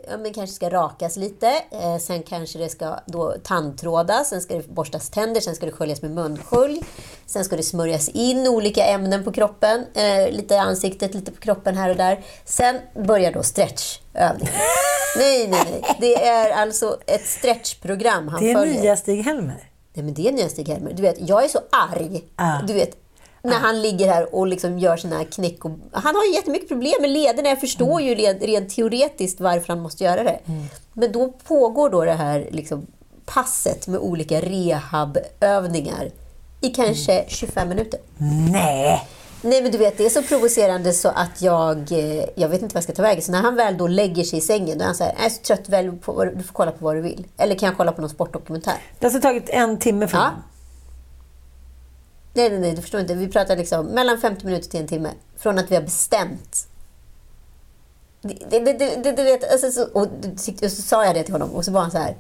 ja men kanske ska rakas lite. Eh, sen kanske det ska då tandtrådas. Sen ska det borstas tänder. Sen ska det sköljas med munskölj. Sen ska det smörjas in olika ämnen på kroppen. Eh, lite i ansiktet, lite på kroppen här och där. Sen börjar då stretchövningen. nej, nej, nej. Det är alltså ett stretchprogram han Det är följer. nya Stig-Helmer. Nej, men det är nya Stig-Helmer. Du vet, jag är så arg. Ah. Du vet, när han ligger här och liksom gör här knäck. Och, han har ju jättemycket problem med lederna. Jag förstår ju rent, rent teoretiskt varför han måste göra det. Men då pågår då det här liksom, passet med olika rehabövningar i kanske 25 minuter. Nej! Nej men du vet, det är så provocerande så att jag, eh, jag vet inte vad jag ska ta vägen. Så när han väl då lägger sig i sängen, då är han så här, jag är så trött, välj på, du får kolla på vad du vill. Eller kan jag kolla på någon sportdokumentär? Det har alltså tagit en timme för Ja. honom. Nej, nej, nej, du förstår inte. Vi pratar liksom mellan 50 minuter till en timme. Från att vi har bestämt. Det, det, det, det, vet, alltså, så, och, och så sa jag det till honom och så var han så här.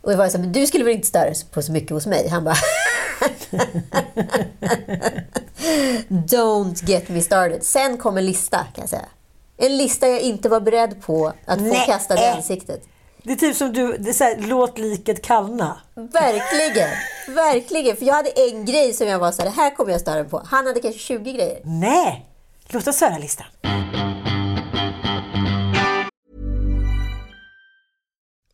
Och jag var så här, men du skulle väl inte störa på så mycket hos mig? Han bara... Don't get me started. Sen kom en lista, kan jag säga. En lista jag inte var beredd på att få Nej. kastad i ansiktet. Det är typ som du, det är så här, låt liket kallna. Verkligen! Verkligen! För jag hade en grej som jag var så här, det här kommer jag störa på. Han hade kanske 20 grejer. Nej! Låt oss höra listan.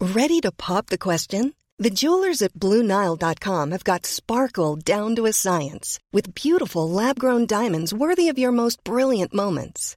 Ready to pop the question? The jewelers at BlueNile.com have got sparkle down to a science with beautiful lab grown diamonds worthy of your most brilliant moments.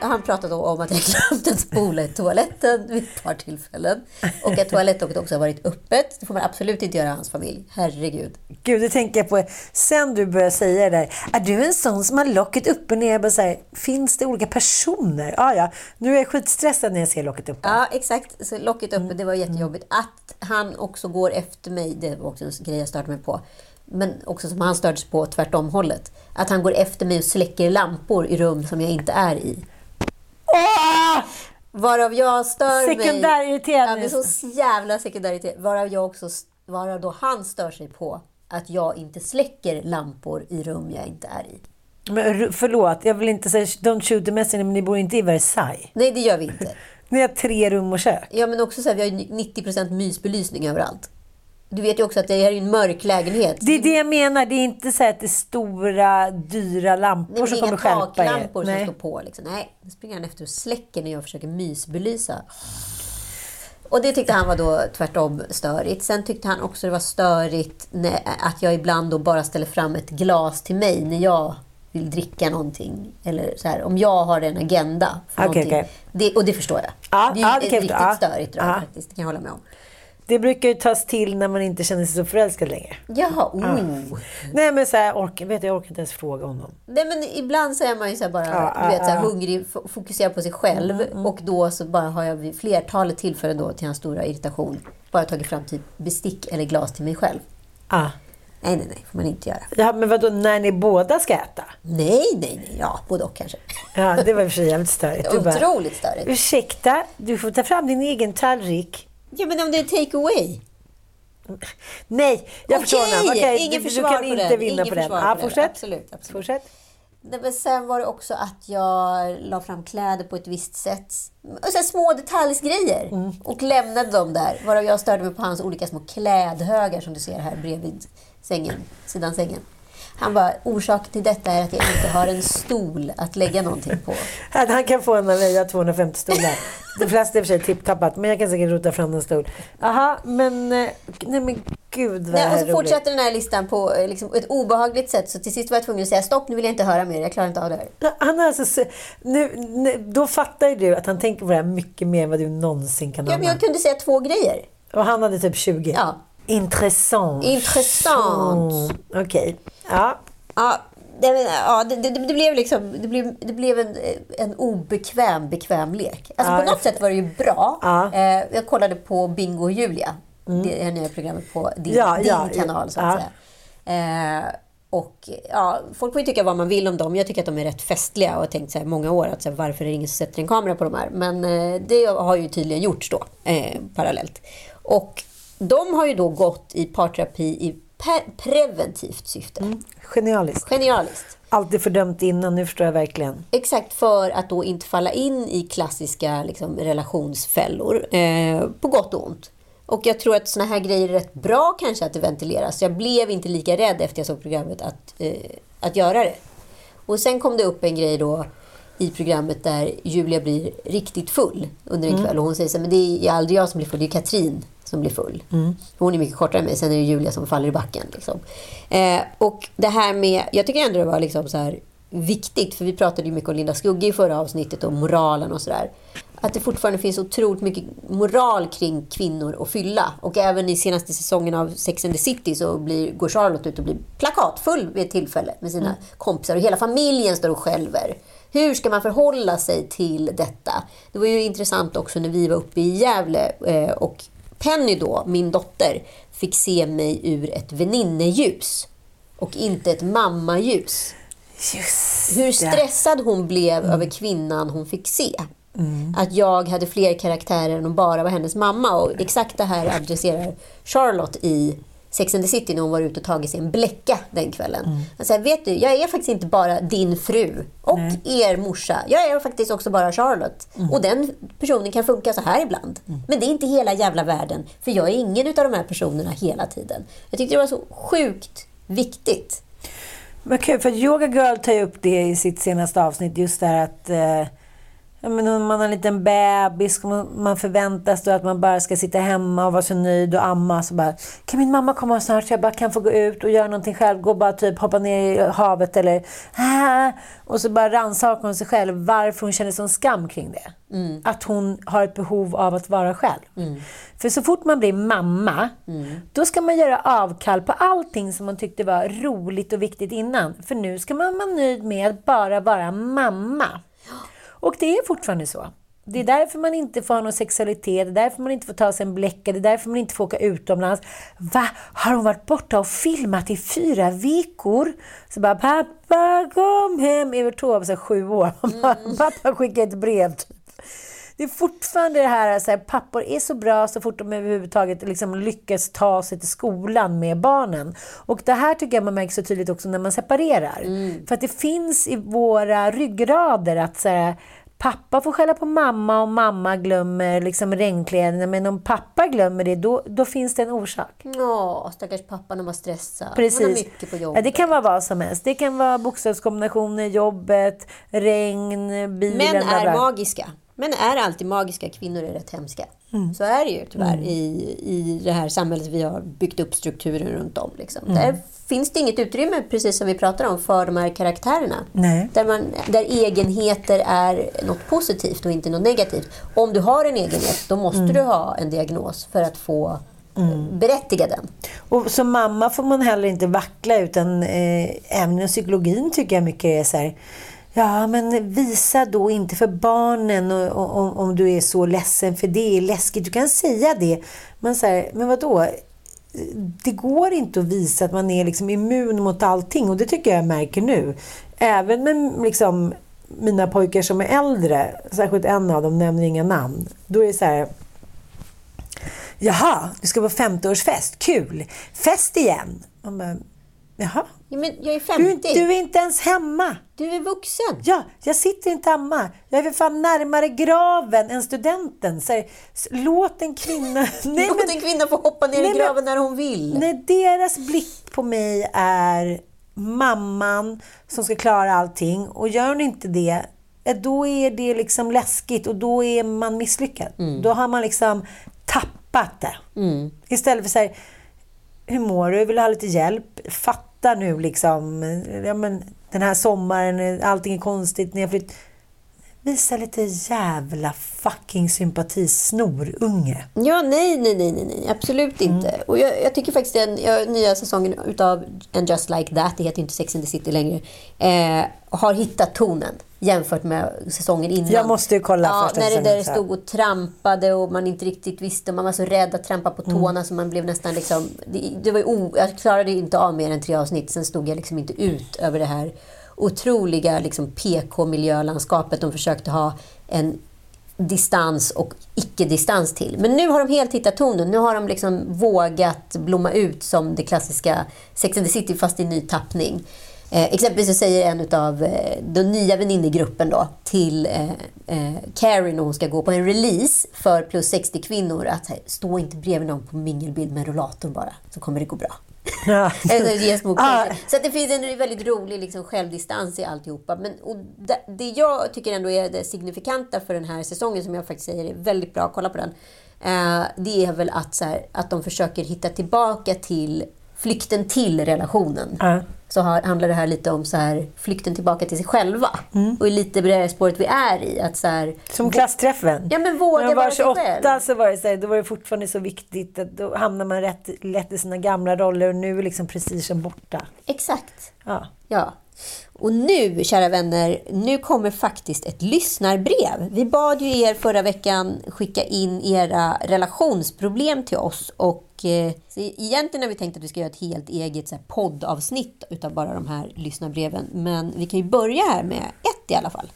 Han pratade om att jag glömt att spola i toaletten vid ett par tillfällen. Och att toalettlocket också har varit öppet. Det får man absolut inte göra i hans familj. Herregud. Gud, det tänker jag på sen du började säga det där. Är du en sån som har locket uppe ner? Jag bara så här, finns det olika personer? Ah, ja, nu är jag skitstressad när jag ser locket uppe. Ja, exakt. Så locket uppe, det var jättejobbigt. Att han också går efter mig, det var också en grej jag störde mig på. Men också som han stördes på tvärtom hållet. Att han går efter mig och släcker lampor i rum som jag inte är i. Åh! Varav jag stör mig... Sekundärirriterad Ja, men så jävla sekundärirriterad. Varav jag också... Varav då han stör sig på att jag inte släcker lampor i rum jag inte är i. Men förlåt, jag vill inte säga don't shoot the messenger, men ni bor inte i Versailles. Nej, det gör vi inte. Ni har tre rum och kök. Ja, men också så här, vi har ju 90% mysbelysning överallt. Du vet ju också att det här är en mörk lägenhet. Det är det jag menar. Det är inte så att det är stora, dyra lampor Nej, som inga kommer stjälpa er. taklampor som står på. Liksom. Nej, nu springer han efter och släcker när jag försöker mysbelysa. Och det tyckte han var då tvärtom störigt. Sen tyckte han också det var störigt när, att jag ibland då bara ställer fram ett glas till mig när jag vill dricka någonting. Eller så här, om jag har en agenda. För någonting. okej. Det, och det förstår jag. Ja, det är det kan jag riktigt. Ja. störigt drag faktiskt. Det kan jag hålla med om. Det brukar ju tas till när man inte känner sig så förälskad längre. Jaha, oh. Nej men så här, ork, vet jag orkar inte ens fråga honom. Nej, men ibland så är man ju så bara Ja, du vet, så här, ja. Mm, hungrig, fokuserar på sig själv. Och då så bara har jag vid flertalet tillfällen då till hans stora irritation bara tagit fram typ bestick eller glas till mig själv. Ah. Nej, nej, nej, får man inte göra. Ja, men vadå, när ni båda ska äta? Nej, nej, nej, ja, både och kanske. Ja, det var i och för sig jävligt störigt. Bara, Otroligt störigt. ursäkta, du får ta fram din egen tallrik. Ja, men om det är take away. Nej, jag Okej, förstår honom. Okej, ingen du, du kan inte den. vinna Ingen på den. Ja, den. fortsätt. Absolut, absolut. fortsätt. Nej, men sen var det också att jag la fram kläder på ett visst sätt. Och här små detaljgrejer. Mm. Och lämnade dem där. Varav jag störde mig på hans olika små klädhögar som du ser här bredvid sängen, sidan sängen. Han bara, orsaken till detta är att jag inte har en stol att lägga någonting på. Han kan få en av mig, jag har 250 stolar. De flesta är i och för sig tipptappat, men jag kan säkert rota fram en stol. Jaha, men... eh, Nej men gud vad Nej, och är så roligt. fortsätter den här listan på eh, liksom, ett obehagligt sätt. Så till sist var jag tvungen att säga stopp, nu vill jag inte höra mer. Jag klarar inte av det här. Han har alltså, nu, nu, då fattar ju du att han tänker på det här mycket mer än vad du någonsin kan Ja, men ana. jag kunde säga två grejer. Och han hade typ 20. Ja. Intressant. Intressant. Mm, Okej. Ja. Ja, det, ja, det, det, det blev liksom det blev, det blev en, en obekväm bekväm lek. Alltså Ja, på något jag- sätt var det ju bra. Ja. Eh, jag kollade på Bingo och Julia. Det här nya programmet på din, Ja, din kanal så att säga. Eh, och ja, folk får ju tycka vad man vill om dem. Jag tycker att de är rätt festliga och har tänkt så här många år att så här, varför är det ingen som sätter en kamera på de här? Men eh, det har ju tydligen gjorts då eh, parallellt. Och de har ju då gått i parterapi i preventivt syfte. Genialiskt. Genialiskt. Alltid fördömt innan, nu förstår jag verkligen. Exakt, för att då inte falla in i klassiska liksom, relationsfällor. Eh, på gott och ont. Och jag tror att såna här grejer är rätt bra kanske att det ventileras. Jag blev inte lika rädd efter jag såg programmet att, eh, att göra det. Och sen kom det upp en grej då i programmet där Julia blir riktigt full under en kväll. Och hon säger så här, men det är aldrig jag som blir full, det är Katrin som blir full. Hon är mycket kortare än mig, sen är det Julia som faller i backen. Liksom. Eh, och det här med, jag tycker ändå det var liksom så här viktigt, för vi pratade ju mycket om Linda Skugge i förra avsnittet och moralen och sådär. Att det fortfarande finns otroligt mycket moral kring kvinnor och fylla. Och även i senaste säsongen av Sex and the City så blir, går Charlotte ut och blir plakatfull vid ett tillfälle med sina kompisar. Och hela familjen står och skälver. Hur ska man förhålla sig till detta? Det var ju intressant också när vi var uppe i Gävle eh, och Penny då, min dotter, fick se mig ur ett väninneljus och inte ett mammaljus. Just Hur stressad hon blev över kvinnan hon fick se. Att jag hade fler karaktärer än att bara vara hennes mamma. Och exakt det här adresserar Charlotte i Sex and the City när hon var ute och tagit sig en bläcka den kvällen. Mm. Han säger, vet du, jag är faktiskt inte bara din fru och er morsa. Jag är faktiskt också bara Charlotte. Mm. Och den personen kan funka så här ibland. Men det är inte hela jävla världen. För jag är ingen av de här personerna hela tiden. Jag tyckte det var så sjukt viktigt. Vad kul, för Yoga Girl tar ju upp det i sitt senaste avsnitt. Just det här att eh, ja, men om man har en liten bebis och man, förväntas då att man bara ska sitta hemma och vara så nöjd och amma. Så bara, kan min mamma komma snart så jag bara kan få gå ut och göra någonting själv? Gå bara typ hoppa ner i havet eller ah, Och så bara rannsakar hon sig själv varför hon känner sån skam kring det. Att hon har ett behov av att vara själv. För så fort man blir mamma, då ska man göra avkall på allting som man tyckte var roligt och viktigt innan. För nu ska man vara nöjd med att bara vara mamma. Och det är fortfarande så. Det är därför man inte får ha någon sexualitet, det är därför man inte får ta sig en bläcka, det är därför man inte får åka utomlands. Va? Har hon varit borta och filmat i fyra veckor? Så bara, pappa kom hem! Evert Taube, sju år. pappa skickade ett brev. Typ. Det är fortfarande det här, så här, pappor är så bra så fort de överhuvudtaget liksom lyckas ta sig till skolan med barnen. Och det här tycker jag man märker så tydligt också när man separerar. För att det finns i våra ryggrader att så här, pappa får skälla på mamma och mamma glömmer liksom regnkläderna. Men om pappa glömmer det, då, då finns det en orsak. Ja, stackars pappa när man stressar. Precis. Man har mycket på jobbet. Ja, det kan vara vad som helst. Det kan vara bokstavskombinationer, jobbet, regn, bilen. Män är magiska. Män är alltid magiska, kvinnor är rätt hemska. Mm. Så är det ju tyvärr i, i det här samhället vi har byggt upp strukturen runt om. Liksom. Mm. Där finns det inget utrymme, precis som vi pratar om, för de här karaktärerna. Nej. Där, man, där egenheter är något positivt och inte något negativt. Om du har en egenhet, då måste Mm. du ha en diagnos för att få berättiga den. Och som mamma får man heller inte vackla utan eh, även psykologin tycker jag mycket är så här. Ja, men visa då inte för barnen och, och, om, om du är så ledsen för det är läskigt. Du kan säga det. Men, så här, men vadå? Det går inte att visa att man är liksom immun mot allting och det tycker jag jag märker nu. Även med liksom, mina pojkar som är äldre, särskilt en av dem nämner inga namn. Då är det så här, Jaha, du ska på 50-årsfest. Kul! Fest igen. Man bara, Jaha? Ja, men jag är Du, 50. du är inte ens hemma. Du är vuxen. Ja, jag sitter inte hemma. Jag är för fan närmare graven än studenten. Så låt en kvinna... Nej, Låt men, en kvinna få hoppa ner Nej, i graven när hon vill. när deras blick på mig är mamman som ska klara allting och gör hon inte det, eh, då är det liksom läskigt och då är man misslyckad. Då har man liksom tappat det. Istället för så här, hur mår du? Vill du ha lite hjälp? Fatta nu liksom, ja, men, den här sommaren, allting är konstigt, ni har flytt... Visa lite jävla fucking sympati, snorunge. Ja, nej, nej, nej, nej, nej. absolut Mm. inte. Och jag, jag tycker faktiskt den jag, nya säsongen utav And Just Like That, det heter ju inte Sex and the City längre, eh, har hittat tonen jämfört med säsongen innan. Jag måste ju kolla ja, första När det där stod och trampade och man inte riktigt visste, man var så rädd att trampa på Mm. tårna så man blev nästan liksom... Det, det var o, jag klarade inte av mer än tre avsnitt, sen stod jag liksom inte ut över det här otroliga liksom, PK-miljölandskapet de försökte ha en distans och icke-distans till. Men nu har de helt hittat tonen. Nu har de liksom vågat blomma ut som det klassiska Sex and the City fast i ny tappning. Eh, exempelvis så säger en av eh, den nya väninnegruppen då till eh, eh, Carrie när hon ska gå på en release för plus 60 kvinnor att stå inte bredvid någon på mingelbild med rollator bara så kommer det gå bra. Ja. Ah. Så det finns en väldigt rolig liksom, självdistans i alltihopa. Men, och det, det jag tycker ändå är det signifikanta för den här säsongen, som jag faktiskt säger är väldigt bra, kolla på den. Eh, det är väl att, så här, att de försöker hitta tillbaka till flykten till relationen. Ja. Så har, handlar det här lite om så här, flykten tillbaka till sig själva. Och är lite på det spåret vi är i. Att så här, Som klassträffen. Ja, men våga När jag var vara sig 28 själv. så var det, så här, då var det fortfarande så viktigt. Att då hamnar man rätt, lätt i sina gamla roller och nu är liksom prestigen borta. Exakt. Ja. Ja. Och nu, kära vänner, nu kommer faktiskt ett lyssnarbrev. Vi bad ju er förra veckan skicka in era relationsproblem till oss. Och eh, så egentligen har vi tänkt att vi ska göra ett helt eget så här, poddavsnitt utav bara de här lyssnarbreven. Men vi kan ju börja här med ett i alla fall.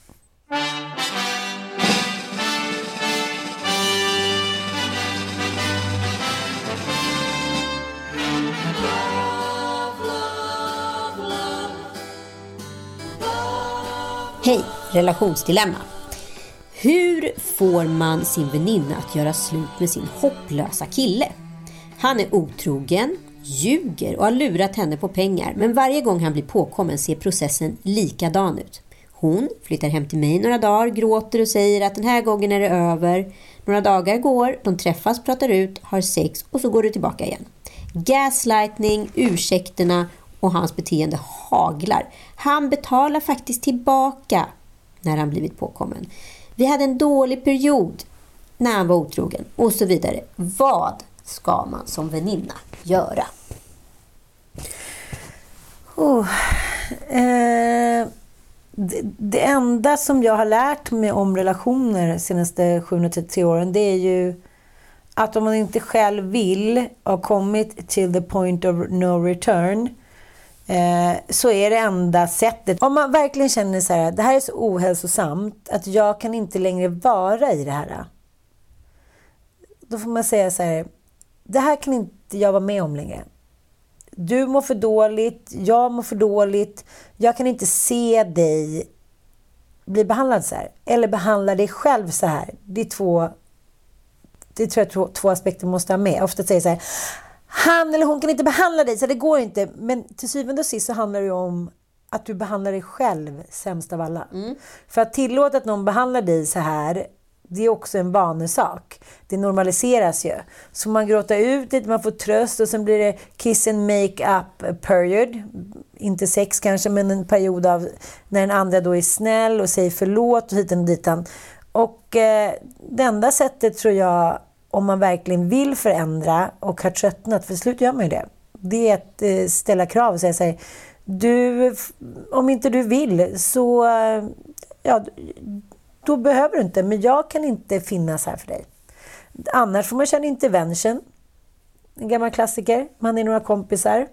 Hej! Relationsdilemma. Hur får man sin väninna att göra slut med sin hopplösa kille? Han är otrogen, ljuger och har lurat henne på pengar men varje gång han blir påkommen ser processen likadan ut. Hon flyttar hem till mig några dagar, gråter och säger att den här gången är det över. Några dagar går, de träffas, pratar ut, har sex och så går det tillbaka igen. Gaslightning, ursäkterna och hans beteende haglar. Han betalar faktiskt tillbaka när han blivit påkommen. Vi hade en dålig period när han var otrogen och så vidare. Vad ska man som väninna göra? Oh. Eh, det, det enda som jag har lärt mig om relationer de senaste 733 åren det är ju att om man inte själv vill ha kommit till the point of no return eh, så är det enda sättet. Om man verkligen känner så här, det här är så ohälsosamt att jag kan inte längre vara i det här. Då får man säga så här, det här kan inte jag vara med om längre. Du mår för dåligt, jag mår för dåligt. Jag kan inte se dig bli behandlad så här. Eller behandla dig själv så här. Det är två, det tror jag två, två aspekter måste ha med. Ofta säger så här, han eller hon kan inte behandla dig, så det går inte. Men till syvende och sist så handlar det ju om att du behandlar dig själv sämst av alla. För att tillåta att någon behandlar dig så här, det är också en vanesak. Det normaliseras ju. Så man gråter ut lite, man får tröst och sen blir det kiss and make up period. Inte sex kanske, men en period av när den andra då är snäll och säger förlåt och hitan och ditan. Och eh, det enda sättet tror jag, om man verkligen vill förändra och har tröttnat, för till slut gör man ju det. Det är att eh, ställa krav och säga så här, du, om inte du vill så, eh, ja, då behöver du inte, men jag kan inte finnas här för dig. Annars får man en intervention. En gammal klassiker. Man är några kompisar.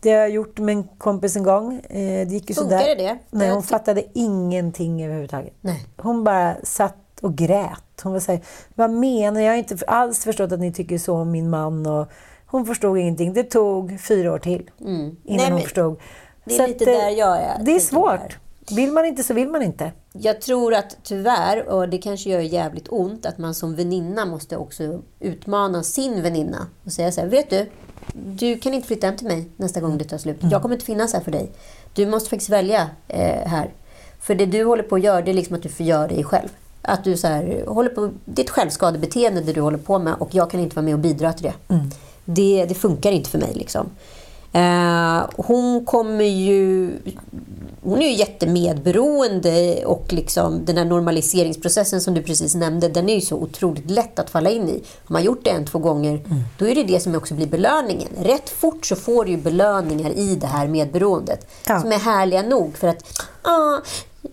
Det har jag gjort med en kompis en gång. Eh, Det gick ju Funkar sådär. det? Nej, hon fattade ingenting överhuvudtaget. Nej. Hon bara satt och grät. Hon var såhär, vad menar jag? Har inte alls förstått att ni tycker så om min man. Och hon förstod ingenting. Det tog fyra år till innan Nej, hon förstod. det är Så lite att, där jag är, Det är svårt. Vill man inte så vill man inte. Jag tror att tyvärr, och det kanske gör jävligt ont, att man som väninna måste också utmana sin väninna och säga så här, vet du, du kan inte flytta hem till mig nästa gång det tar slut. Jag kommer inte finnas här för dig. Du måste faktiskt välja eh, här. För det du håller på att göra, det är liksom att du förgör dig själv. Att du så här, håller på, ett självskadebeteende det du håller på med och jag kan inte vara med och bidra till det. Det, det funkar inte för mig. Liksom. Eh, hon kommer ju... Hon är ju jättemedberoende och liksom den här normaliseringsprocessen som du precis nämnde, den är ju så otroligt lätt att falla in i. Har man gjort det en, två gånger, då är det det som också blir belöningen. Rätt fort så får du ju belöningar i det här medberoendet Ja. som är härliga nog för att ah,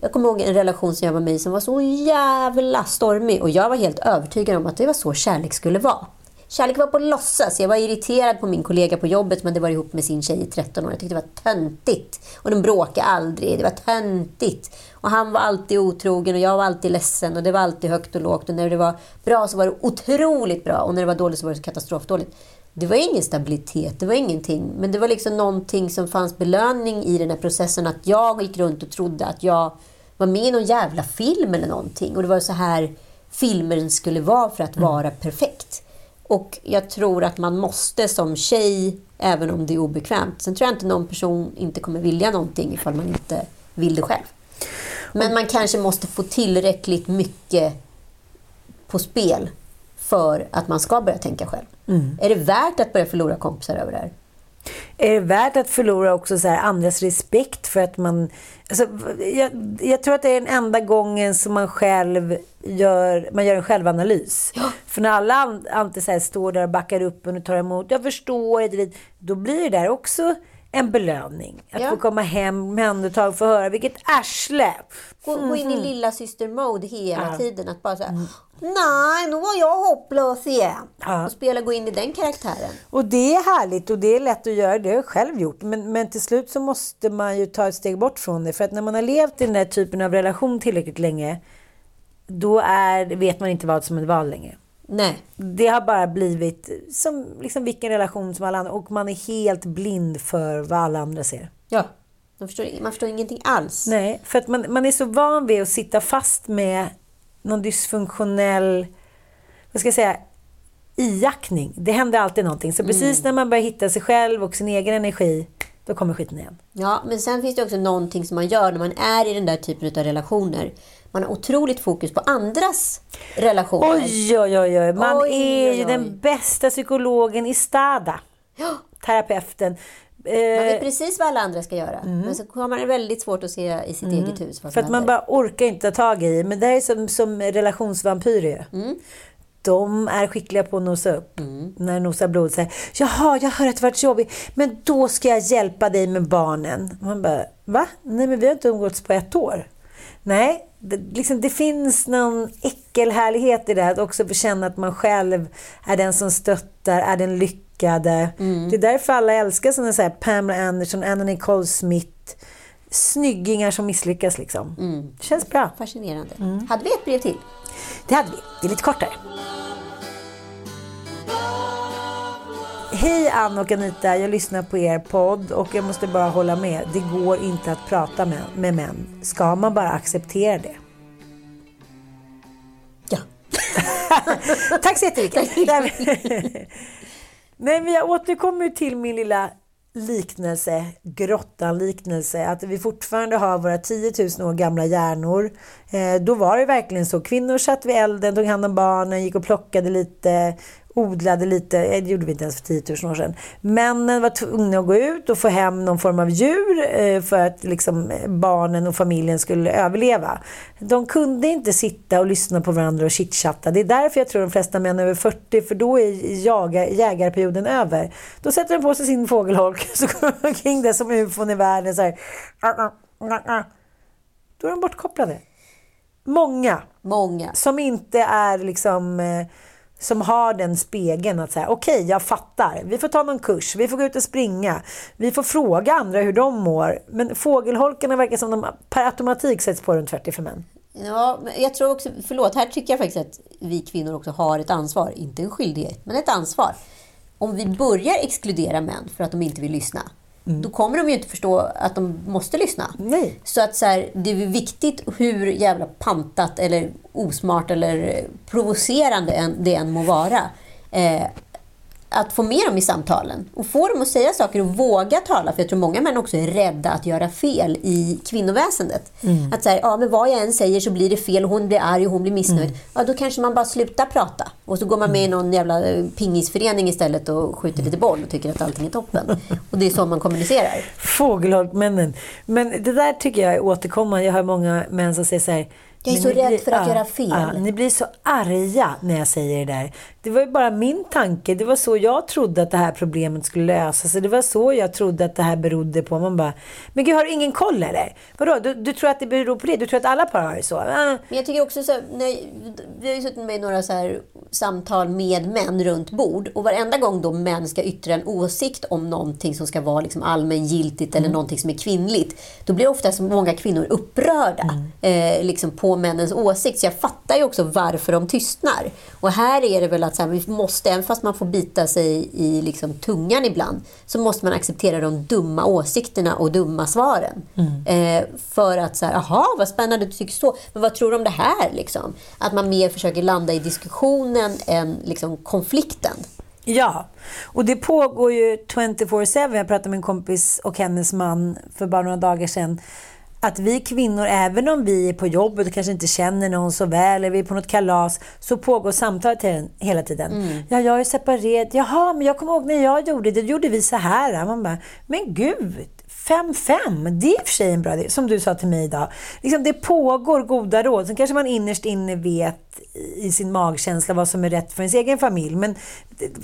jag kommer ihåg en relation som jag var med i som var så jävla stormig och jag var helt övertygad om att det var så kärlek skulle vara. Kärlek var på låtsas. Jag var irriterad på min kollega på jobbet som hade varit ihop med sin tjej i 13 år. Jag tyckte det var töntigt. Och de bråkade aldrig. Det var töntigt. Och han var alltid otrogen och jag var alltid ledsen. Och det var alltid högt och lågt. Och när det var bra så var det otroligt bra. Och när det var dåligt så var det katastrofdåligt. Det var ingen stabilitet, det var ingenting. Men det var liksom någonting som fanns belöning i den här processen. Att jag gick runt och trodde att jag var med i någon jävla film eller någonting. Och det var så här filmen skulle vara för att vara perfekt. Och jag tror att man måste som tjej, även om det är obekvämt. Sen tror jag inte någon person inte kommer vilja någonting ifall man inte vill det själv. Men man kanske måste få tillräckligt mycket på spel för att man ska börja tänka själv. Är det värt att börja förlora kompisar över det här? Är det värt att förlora också så här andras respekt för att man... Alltså, jag, jag tror att det är den enda gången som man själv gör, man gör en självanalys. För när alla alltid så här står där och backar upp och tar emot, jag förstår, då blir det där också en belöning. Att Ja. få komma hem med handtag och få höra vilket arsle. Gå, gå in i lilla syster mode hela Mm. Ja. tiden. Att bara säga, nej, nu var jag hopplös igen. Ja. Och spela, gå in i den karaktären. Och det är härligt och det är lätt att göra, det har jag själv gjort. Men, men till slut så måste man ju ta ett steg bort från det. För att när man har levt i den där typen av relation tillräckligt länge, då är, vet man inte vad som är vad längre. Nej. Det har bara blivit som liksom vilken relation som alla andra och man är helt blind för vad alla andra ser. Ja. Man förstår, man förstår ingenting alls. Nej, för att man, man är så van vid att sitta fast med någon dysfunktionell, vad ska jag säga, iaktning. Det händer alltid någonting. Så precis när man börjar hitta sig själv och sin egen energi, då kommer skiten igen. Ja, men sen finns det också någonting som man gör när man är i den där typen av relationer. Man har otroligt fokus på andras relationer. Oj, oj, oj, oj. Man Oj, är oj, ju oj. den bästa psykologen i stada. Ja, Terapeuten. Man vet Eh, precis vad alla andra ska göra. Men så har man väldigt svårt att se i sitt eget hus för att man händer. bara orkar inte ta tag i. Men det här är som, som relationsvampyrer ju. De är skickliga på att nosa upp. När de nosar blod. Säger, Jaha, jag hör att det varit jobbigt. Men då ska jag hjälpa dig med barnen. Man bara, va? Nej, men vi har inte umgåtts på ett år. Nej, det, liksom, det finns någon äckelhärlighet i det. Att också känna att man själv är den som stöttar, är den lyckade. Det är därför alla älskar sådana så här Pamela Anderson, Anna Nicole Smith. Snyggingar som misslyckas liksom. Det känns bra. Fascinerande. Mm. Hade vi ett brev till? Det hade vi. Det är lite kortare. Hej Ann och Anita, jag lyssnar på er podd och jag måste bara hålla med. Det går inte att prata med, med män. Ska man bara acceptera det? Ja. Tack så jättemycket. Nej, men jag återkommer till min lilla liknelse, grottan-liknelse, att vi fortfarande har våra 10 000 år gamla hjärnor. Eh, då var det verkligen så. Kvinnor satt vid elden, tog hand om barnen, gick och plockade lite, odlade lite, eh, det gjorde vi inte ens för 10 000 år sedan. Männen var tvungna att gå ut och få hem någon form av djur eh, för att liksom barnen och familjen skulle överleva. De kunde inte sitta och lyssna på varandra och chitchatta. Det är därför jag tror de flesta män över 40, för då är jaga, jägarperioden över. Då sätter de på sig sin fågelholk så går de omkring det som ufon i världen så här. Då är de bortkopplade. Många. Många. Som inte är liksom eh, som har den spegeln att säga okej, okay, jag fattar. Vi får ta någon kurs, vi får gå ut och springa, vi får fråga andra hur de mår. Men fågelholkarna verkar som de per automatik sätts på runt 40 för män. Ja, men jag tror också, förlåt, här tycker jag faktiskt att vi kvinnor också har ett ansvar, inte en skyldighet, men ett ansvar. Om vi börjar exkludera män för att de inte vill lyssna, Mm. Då kommer de ju inte förstå att de måste lyssna. Nej. Så att så här, det är viktigt hur jävla pantat eller osmart eller provocerande det än må vara. Eh, att få med dem i samtalen och få dem att säga saker och våga tala. För jag tror många män också är rädda att göra fel i kvinnoväsendet. Mm. Att säga, ja men vad jag än säger så blir det fel, hon blir arg och hon blir missnöjd. Mm. Ja, då kanske man bara slutar prata. Och så går man med i någon jävla eh, pingisförening istället och skjuter lite boll och tycker att allting är toppen. Och det är så man kommunicerar. Fågelholkmännen. Men det där tycker jag är återkommande. Jag har många män som säger så här jag är så rädd blir, för att ja, göra fel. Ja, ni blir så arga när jag säger det där. Det var ju bara min tanke. Det var så jag trodde att det här problemet skulle lösas. Det var så jag trodde att det här berodde på. Man bara, men gud, har du ingen koll eller? Vadå, du, du tror att det beror på det? Du tror att alla par har det så? Men jag tycker också så, när, vi har ju suttit med i några så här samtal med män runt bord. Och varenda gång då män ska yttra en åsikt om någonting som ska vara liksom allmängiltigt mm. eller någonting som är kvinnligt. Då blir ofta så många kvinnor upprörda mm. eh, liksom på männens åsikt. Så jag fattar ju också varför de tystnar. Och här är det väl att så här, vi måste, även fast man får bita sig i liksom tungan ibland, så måste man acceptera de dumma åsikterna och dumma svaren. Mm. Eh, för att så här, aha, vad spännande du tycker så. Men vad tror du om det här? Liksom? Att man mer försöker landa i diskussionen än liksom, konflikten. Ja, och det pågår ju 24-7. Jag pratade med en kompis och hennes man för bara några dagar sedan att vi kvinnor, även om vi är på jobbet och kanske inte känner någon så väl, eller vi är på något kalas, så pågår samtalet hela tiden. Mm. Ja, jag är separerad. Jaha, men jag kommer ihåg när jag gjorde det, då gjorde vi så här. Man bara, men gud, 5-5, det är i och för sig en bra idé, som du sa till mig idag. Liksom, det pågår goda råd. Sen kanske man innerst inne vet i sin magkänsla vad som är rätt för ens egen familj. Men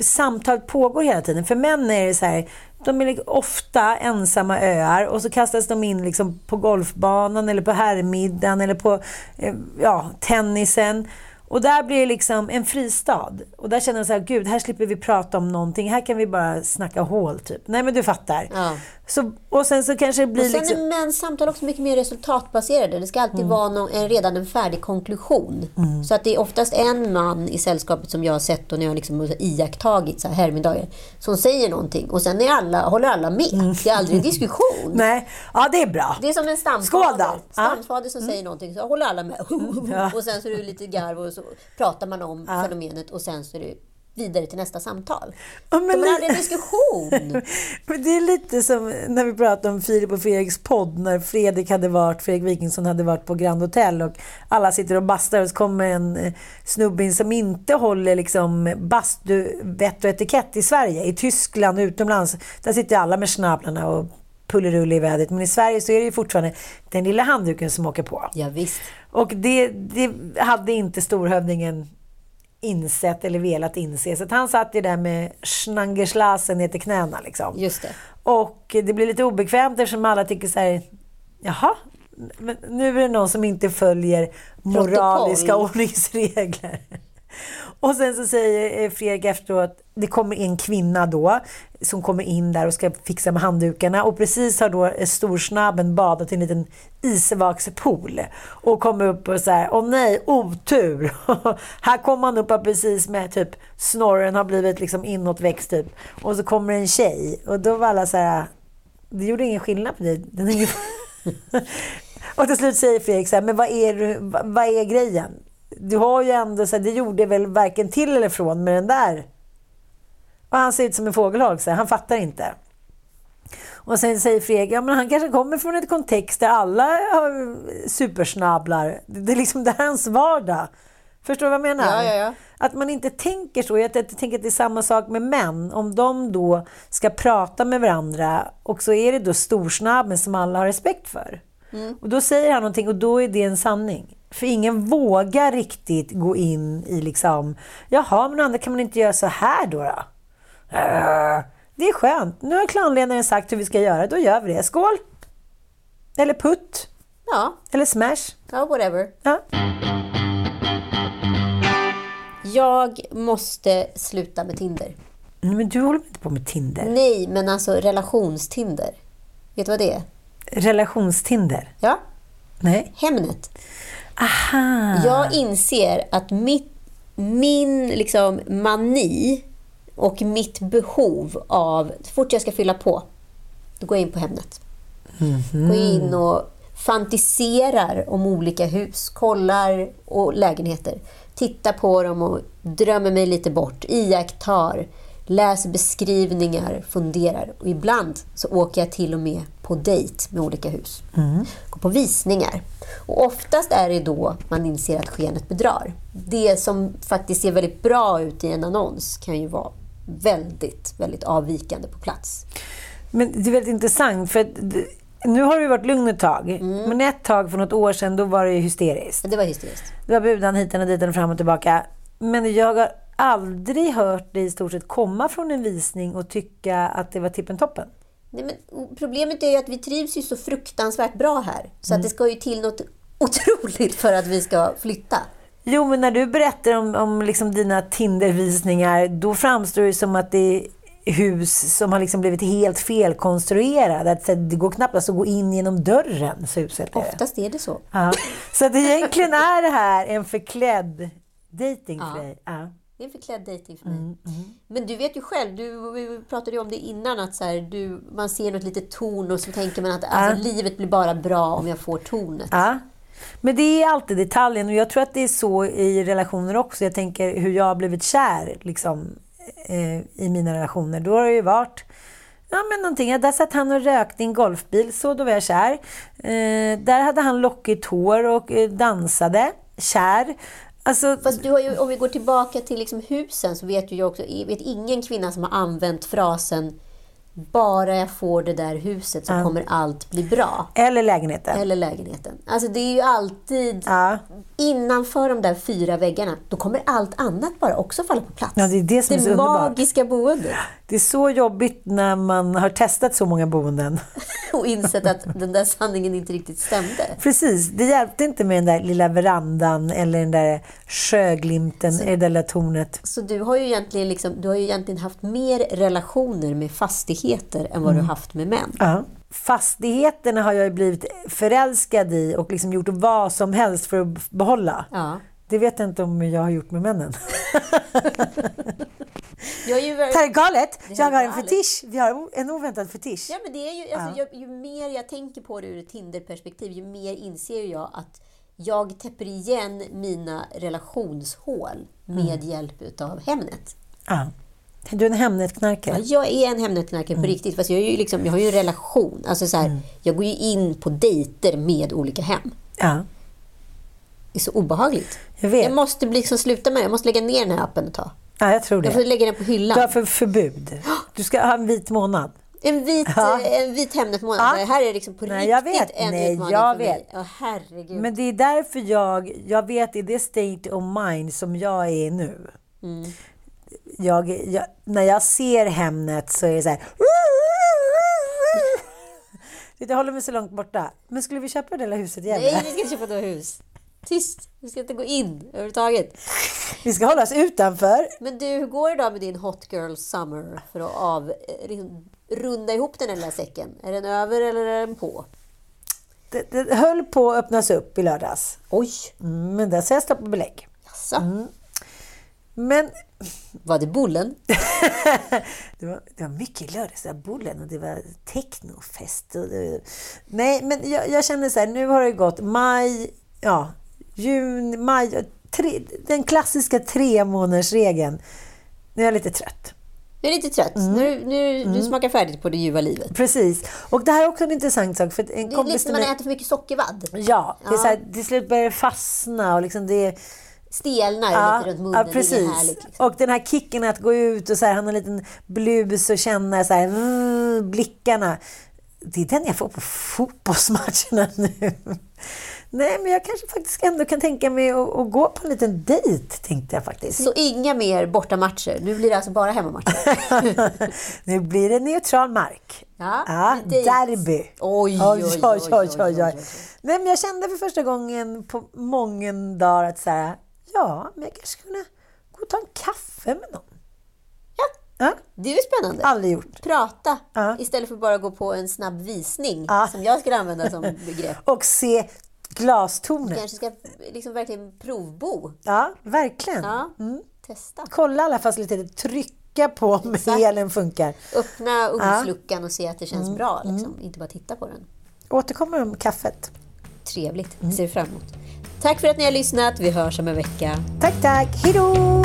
samtal pågår hela tiden. För män är det så här, de är liksom ofta ensamma öar och så kastas de in liksom på golfbanan eller på herrmiddagen eller på eh, ja, tennisen. Och där blir det liksom en fristad. Och där känner jag så här, gud, här slipper vi prata om någonting. Här kan vi bara snacka hål, typ. Nej, men du fattar. Ja. Så, och sen så kanske det blir... Och sen liksom... är mäns samtal också mycket mer resultatbaserade. Det ska alltid mm. vara någon, en, redan en färdig konklusion. Mm. Så att det är oftast en man i sällskapet som jag har sett och när jag liksom iakttagit så här herrmiddagar som säger någonting och sen är alla, håller alla med. Mm. Det är aldrig en diskussion. Nej, ja det är bra. Det är som en stamfader. Stamfader som mm. säger någonting så håller alla med. Ja. Och sen så är det lite garv och så pratar man om fenomenet och sen så är det vidare till nästa samtal. Ja, men De aldrig en diskussion. men det är lite som när vi pratade om Filip och Fredriks podd, när Fredrik hade varit, Fredrik Wikingsson hade varit på Grand Hotel och alla sitter och bastar och så kommer en eh, snubbe in som inte håller liksom bastu, vett och etikett i Sverige. I Tyskland utomlands, där sitter alla med snablarna och pullerulle i vädret. Men i Sverige så är det ju fortfarande den lilla handduken som åker på. Ja, visst. Och det, det hade inte storhövdingen insett eller velat inse. Så han satt ju där med schnangerslasen ner till knäna. Liksom. Just det. Och det blir lite obekvämt eftersom alla tycker så här, jaha, men nu är det någon som inte följer moraliska Protokoll. ordningsregler. Och sen så säger eh, Fredrik efteråt, det kommer en kvinna då som kommer in där och ska fixa med handdukarna och precis har då eh, storsnabben badat i en liten isvakspool och kommer upp och så här, åh nej, otur! här kommer han upp precis med typ snorren har blivit liksom inåtväxt typ och så kommer en tjej och då var alla så här, det gjorde ingen skillnad på dig. Den är och till slut säger Fredrik så här, men vad är, vad vad är grejen? Du har ju ändå, så här, det gjorde väl varken till eller från med den där. Och han ser ut som en fågelholk, så han fattar inte. Och sen säger Fredrik, ja men han kanske kommer från ett kontext där alla har supersnabblar. Det är liksom det här är hans vardag. Förstår du vad jag menar? Ja, ja, ja. Att man inte tänker så. Jag tänker att det är samma sak med män. Om de då ska prata med varandra och så är det då storsnabben som alla har respekt för. Och då säger han någonting och då är det en sanning. För ingen vågar riktigt gå in i liksom, jaha, men andra kan man inte göra så här då? då? Äh, Det är skönt. Nu har klanledaren sagt hur vi ska göra, då gör vi det. Skål! Eller putt. Ja, Eller smash. ja whatever. Ja. Jag måste sluta med Tinder. Nej, Men du håller inte på med Tinder. Nej, men alltså relationstinder. Vet du vad det är? Relationstinder. Ja, Nej. Hemnet. Aha. Jag inser att mitt, min liksom mani och mitt behov av... Så fort jag ska fylla på, då går jag in på Hemnet. Går in och fantiserar om olika hus, kollar och lägenheter. Tittar på dem och drömmer mig lite bort, iakttar, läser beskrivningar, funderar. Och ibland så åker jag till och med på dejt med olika hus. Går på visningar. Och oftast är det då man inser att skenet bedrar. Det som faktiskt ser väldigt bra ut i en annons kan ju vara väldigt, väldigt avvikande på plats. Men det är väldigt intressant för nu har det varit lugnt ett tag. Mm. Men ett tag för något år sedan då var det hysteriskt. Det var hysteriskt. Det var budan hit och dit och fram och tillbaka. Men jag har aldrig hört dig i stort sett komma från en visning och tycka att det var tippen toppen. Nej, men problemet är ju att vi trivs ju så fruktansvärt bra här. Så Mm. att det ska ju till något otroligt för att vi ska flytta. Jo, men när du berättar om, om liksom dina Tindervisningar då framstår det som att det är hus som har liksom blivit helt felkonstruerade. Att det går knappt att gå in genom dörren, så uselt är. Oftast är det så. Ja. Så att egentligen är det här en förklädd dating för Ja. dig. Ja. Det är en förklädd dejting för mig. Mm, Men du vet ju själv, du, vi pratade ju om det innan, att så här, du, man ser något litet torn och så tänker man att alltså, livet blir bara bra om jag får tornet. Men det är alltid detaljen och jag tror att det är så i relationer också. Jag tänker hur jag har blivit kär liksom, eh, i mina relationer. Då har det ju varit Ja, men någonting. Ja, Där satt han och rökte i en golfbil, så då var jag kär. Eh, där hade han lockigt hår och eh, dansade, kär. Alltså, Fast du har ju, om vi går tillbaka till liksom husen så vet ju jag också, vet ingen kvinna som har använt frasen bara jag får det där huset så kommer allt bli bra. eller lägenheten. Eller lägenheten. Alltså det är ju alltid Ja. Innanför de där fyra väggarna, då kommer allt annat bara också falla på plats. Ja, det är det som är så underbart. magiska boendet. Det är så jobbigt när man har testat så många boenden. Och insett att den där sanningen inte riktigt stämde. Precis, det hjälpte inte med den där lilla verandan eller den där sjöglimten i det där lilla tornet. Så du har ju egentligen, liksom, du har ju egentligen haft mer relationer med fastigheter än vad du har haft med män. Ja. Fastigheterna har jag ju blivit förälskad i och liksom gjort vad som helst för att behålla. Ja. Det vet jag inte om jag har gjort med männen. Jag är ju Det här väldigt... är galet! Jag har en fetisch. Vi har en oväntad fetisch. Ja, men det är ju, alltså, jag, ju mer jag tänker på det ur ett Tinder-perspektiv, ju mer inser jag att jag täpper igen mina relationshål med hjälp utav Hemnet. Ja. Du är en Hemnetknarkare. Ja, jag är en Hemnetknarkare på riktigt, fast jag, är ju liksom, jag har ju en relation. Alltså, så här, Jag går ju in på dejter med olika hem. Ja, Det är så obehagligt. jag vet. Jag måste liksom sluta med det. Jag måste lägga ner den här appen ett tag. Ja, jag tror Jag får det. lägga den på Du har hyllan. för förbud. Du ska ha en vit månad. En vit, Ja. en vit Hemnet-månad. Ja. Det här är liksom på Nej, jag riktigt vet. en Nej, utmaning jag för mig. vet. Ja, herregud. Men det är därför jag, jag vet i det state of mind som jag är nu. Mm. Jag, jag, när jag ser Hemnet så är det så här. Jag håller mig så långt borta. Men skulle vi köpa det där huset igen? Nej, vi ska inte köpa några hus. Tyst! Vi ska inte gå in överhuvudtaget. Vi ska hålla oss utanför. Men du, hur går det då med din Hot Girl Summer för att av, eh, liksom, runda ihop den lilla säcken? Är den över eller är den på? Det, det höll på att öppnas upp i lördags. Oj! Mm, men där säger jag stopp och belägg. Jaså? Men Var det bullen? det var, det var mycket lördags, bullen och det var technofest. Och det, nej, men jag, jag känner så här, nu har det gått maj, ja, juni, maj, tre, den klassiska tre månadersregeln. Nu är jag lite trött. Du är lite trött. Nu, nu, Du smakar färdigt på det ljuva livet. Precis. Och det här är också en intressant sak. För en Det är lite när man äter för mycket sockervadd. Ja, det är Ja. så här, till slut börjar det fastna och liksom det Stelnar lite runt munnen. ja, Det är precis. härligt. Liksom. Och den här kicken att gå ut och så här, han har en liten blus och känna så här, mm, blickarna. Det är den jag får på fotbollsmatcherna nu. Nej, men jag kanske faktiskt ändå kan tänka mig att, att gå på en liten dejt, tänkte jag faktiskt. Så inga mer bortamatcher. Nu blir det alltså bara hemmamatcher. nu blir det neutral mark. Ja, ja derby. Oj, oj, oj, oj, oj, oj, oj. Nej, men jag kände för första gången på många dagar att så här, ja, men jag kanske kunna gå och ta en kaffe med någon. Ja, det är ju spännande. aldrig gjort. Prata Ja. istället för bara gå på en snabb visning Ja. som jag skulle använda som begrepp. Och se glastornet. kanske ska liksom verkligen provbo. Ja, verkligen. Ja, testa. Kolla alla faciliteter, trycka på om Exakt. elen funkar. Öppna ugnsluckan och se att det känns bra. Liksom. Inte bara titta på den. Återkommer om kaffet. Trevligt. Ser vi fram emot. Tack för att ni har lyssnat. Vi hörs om en vecka. Tack, tack. Hej då!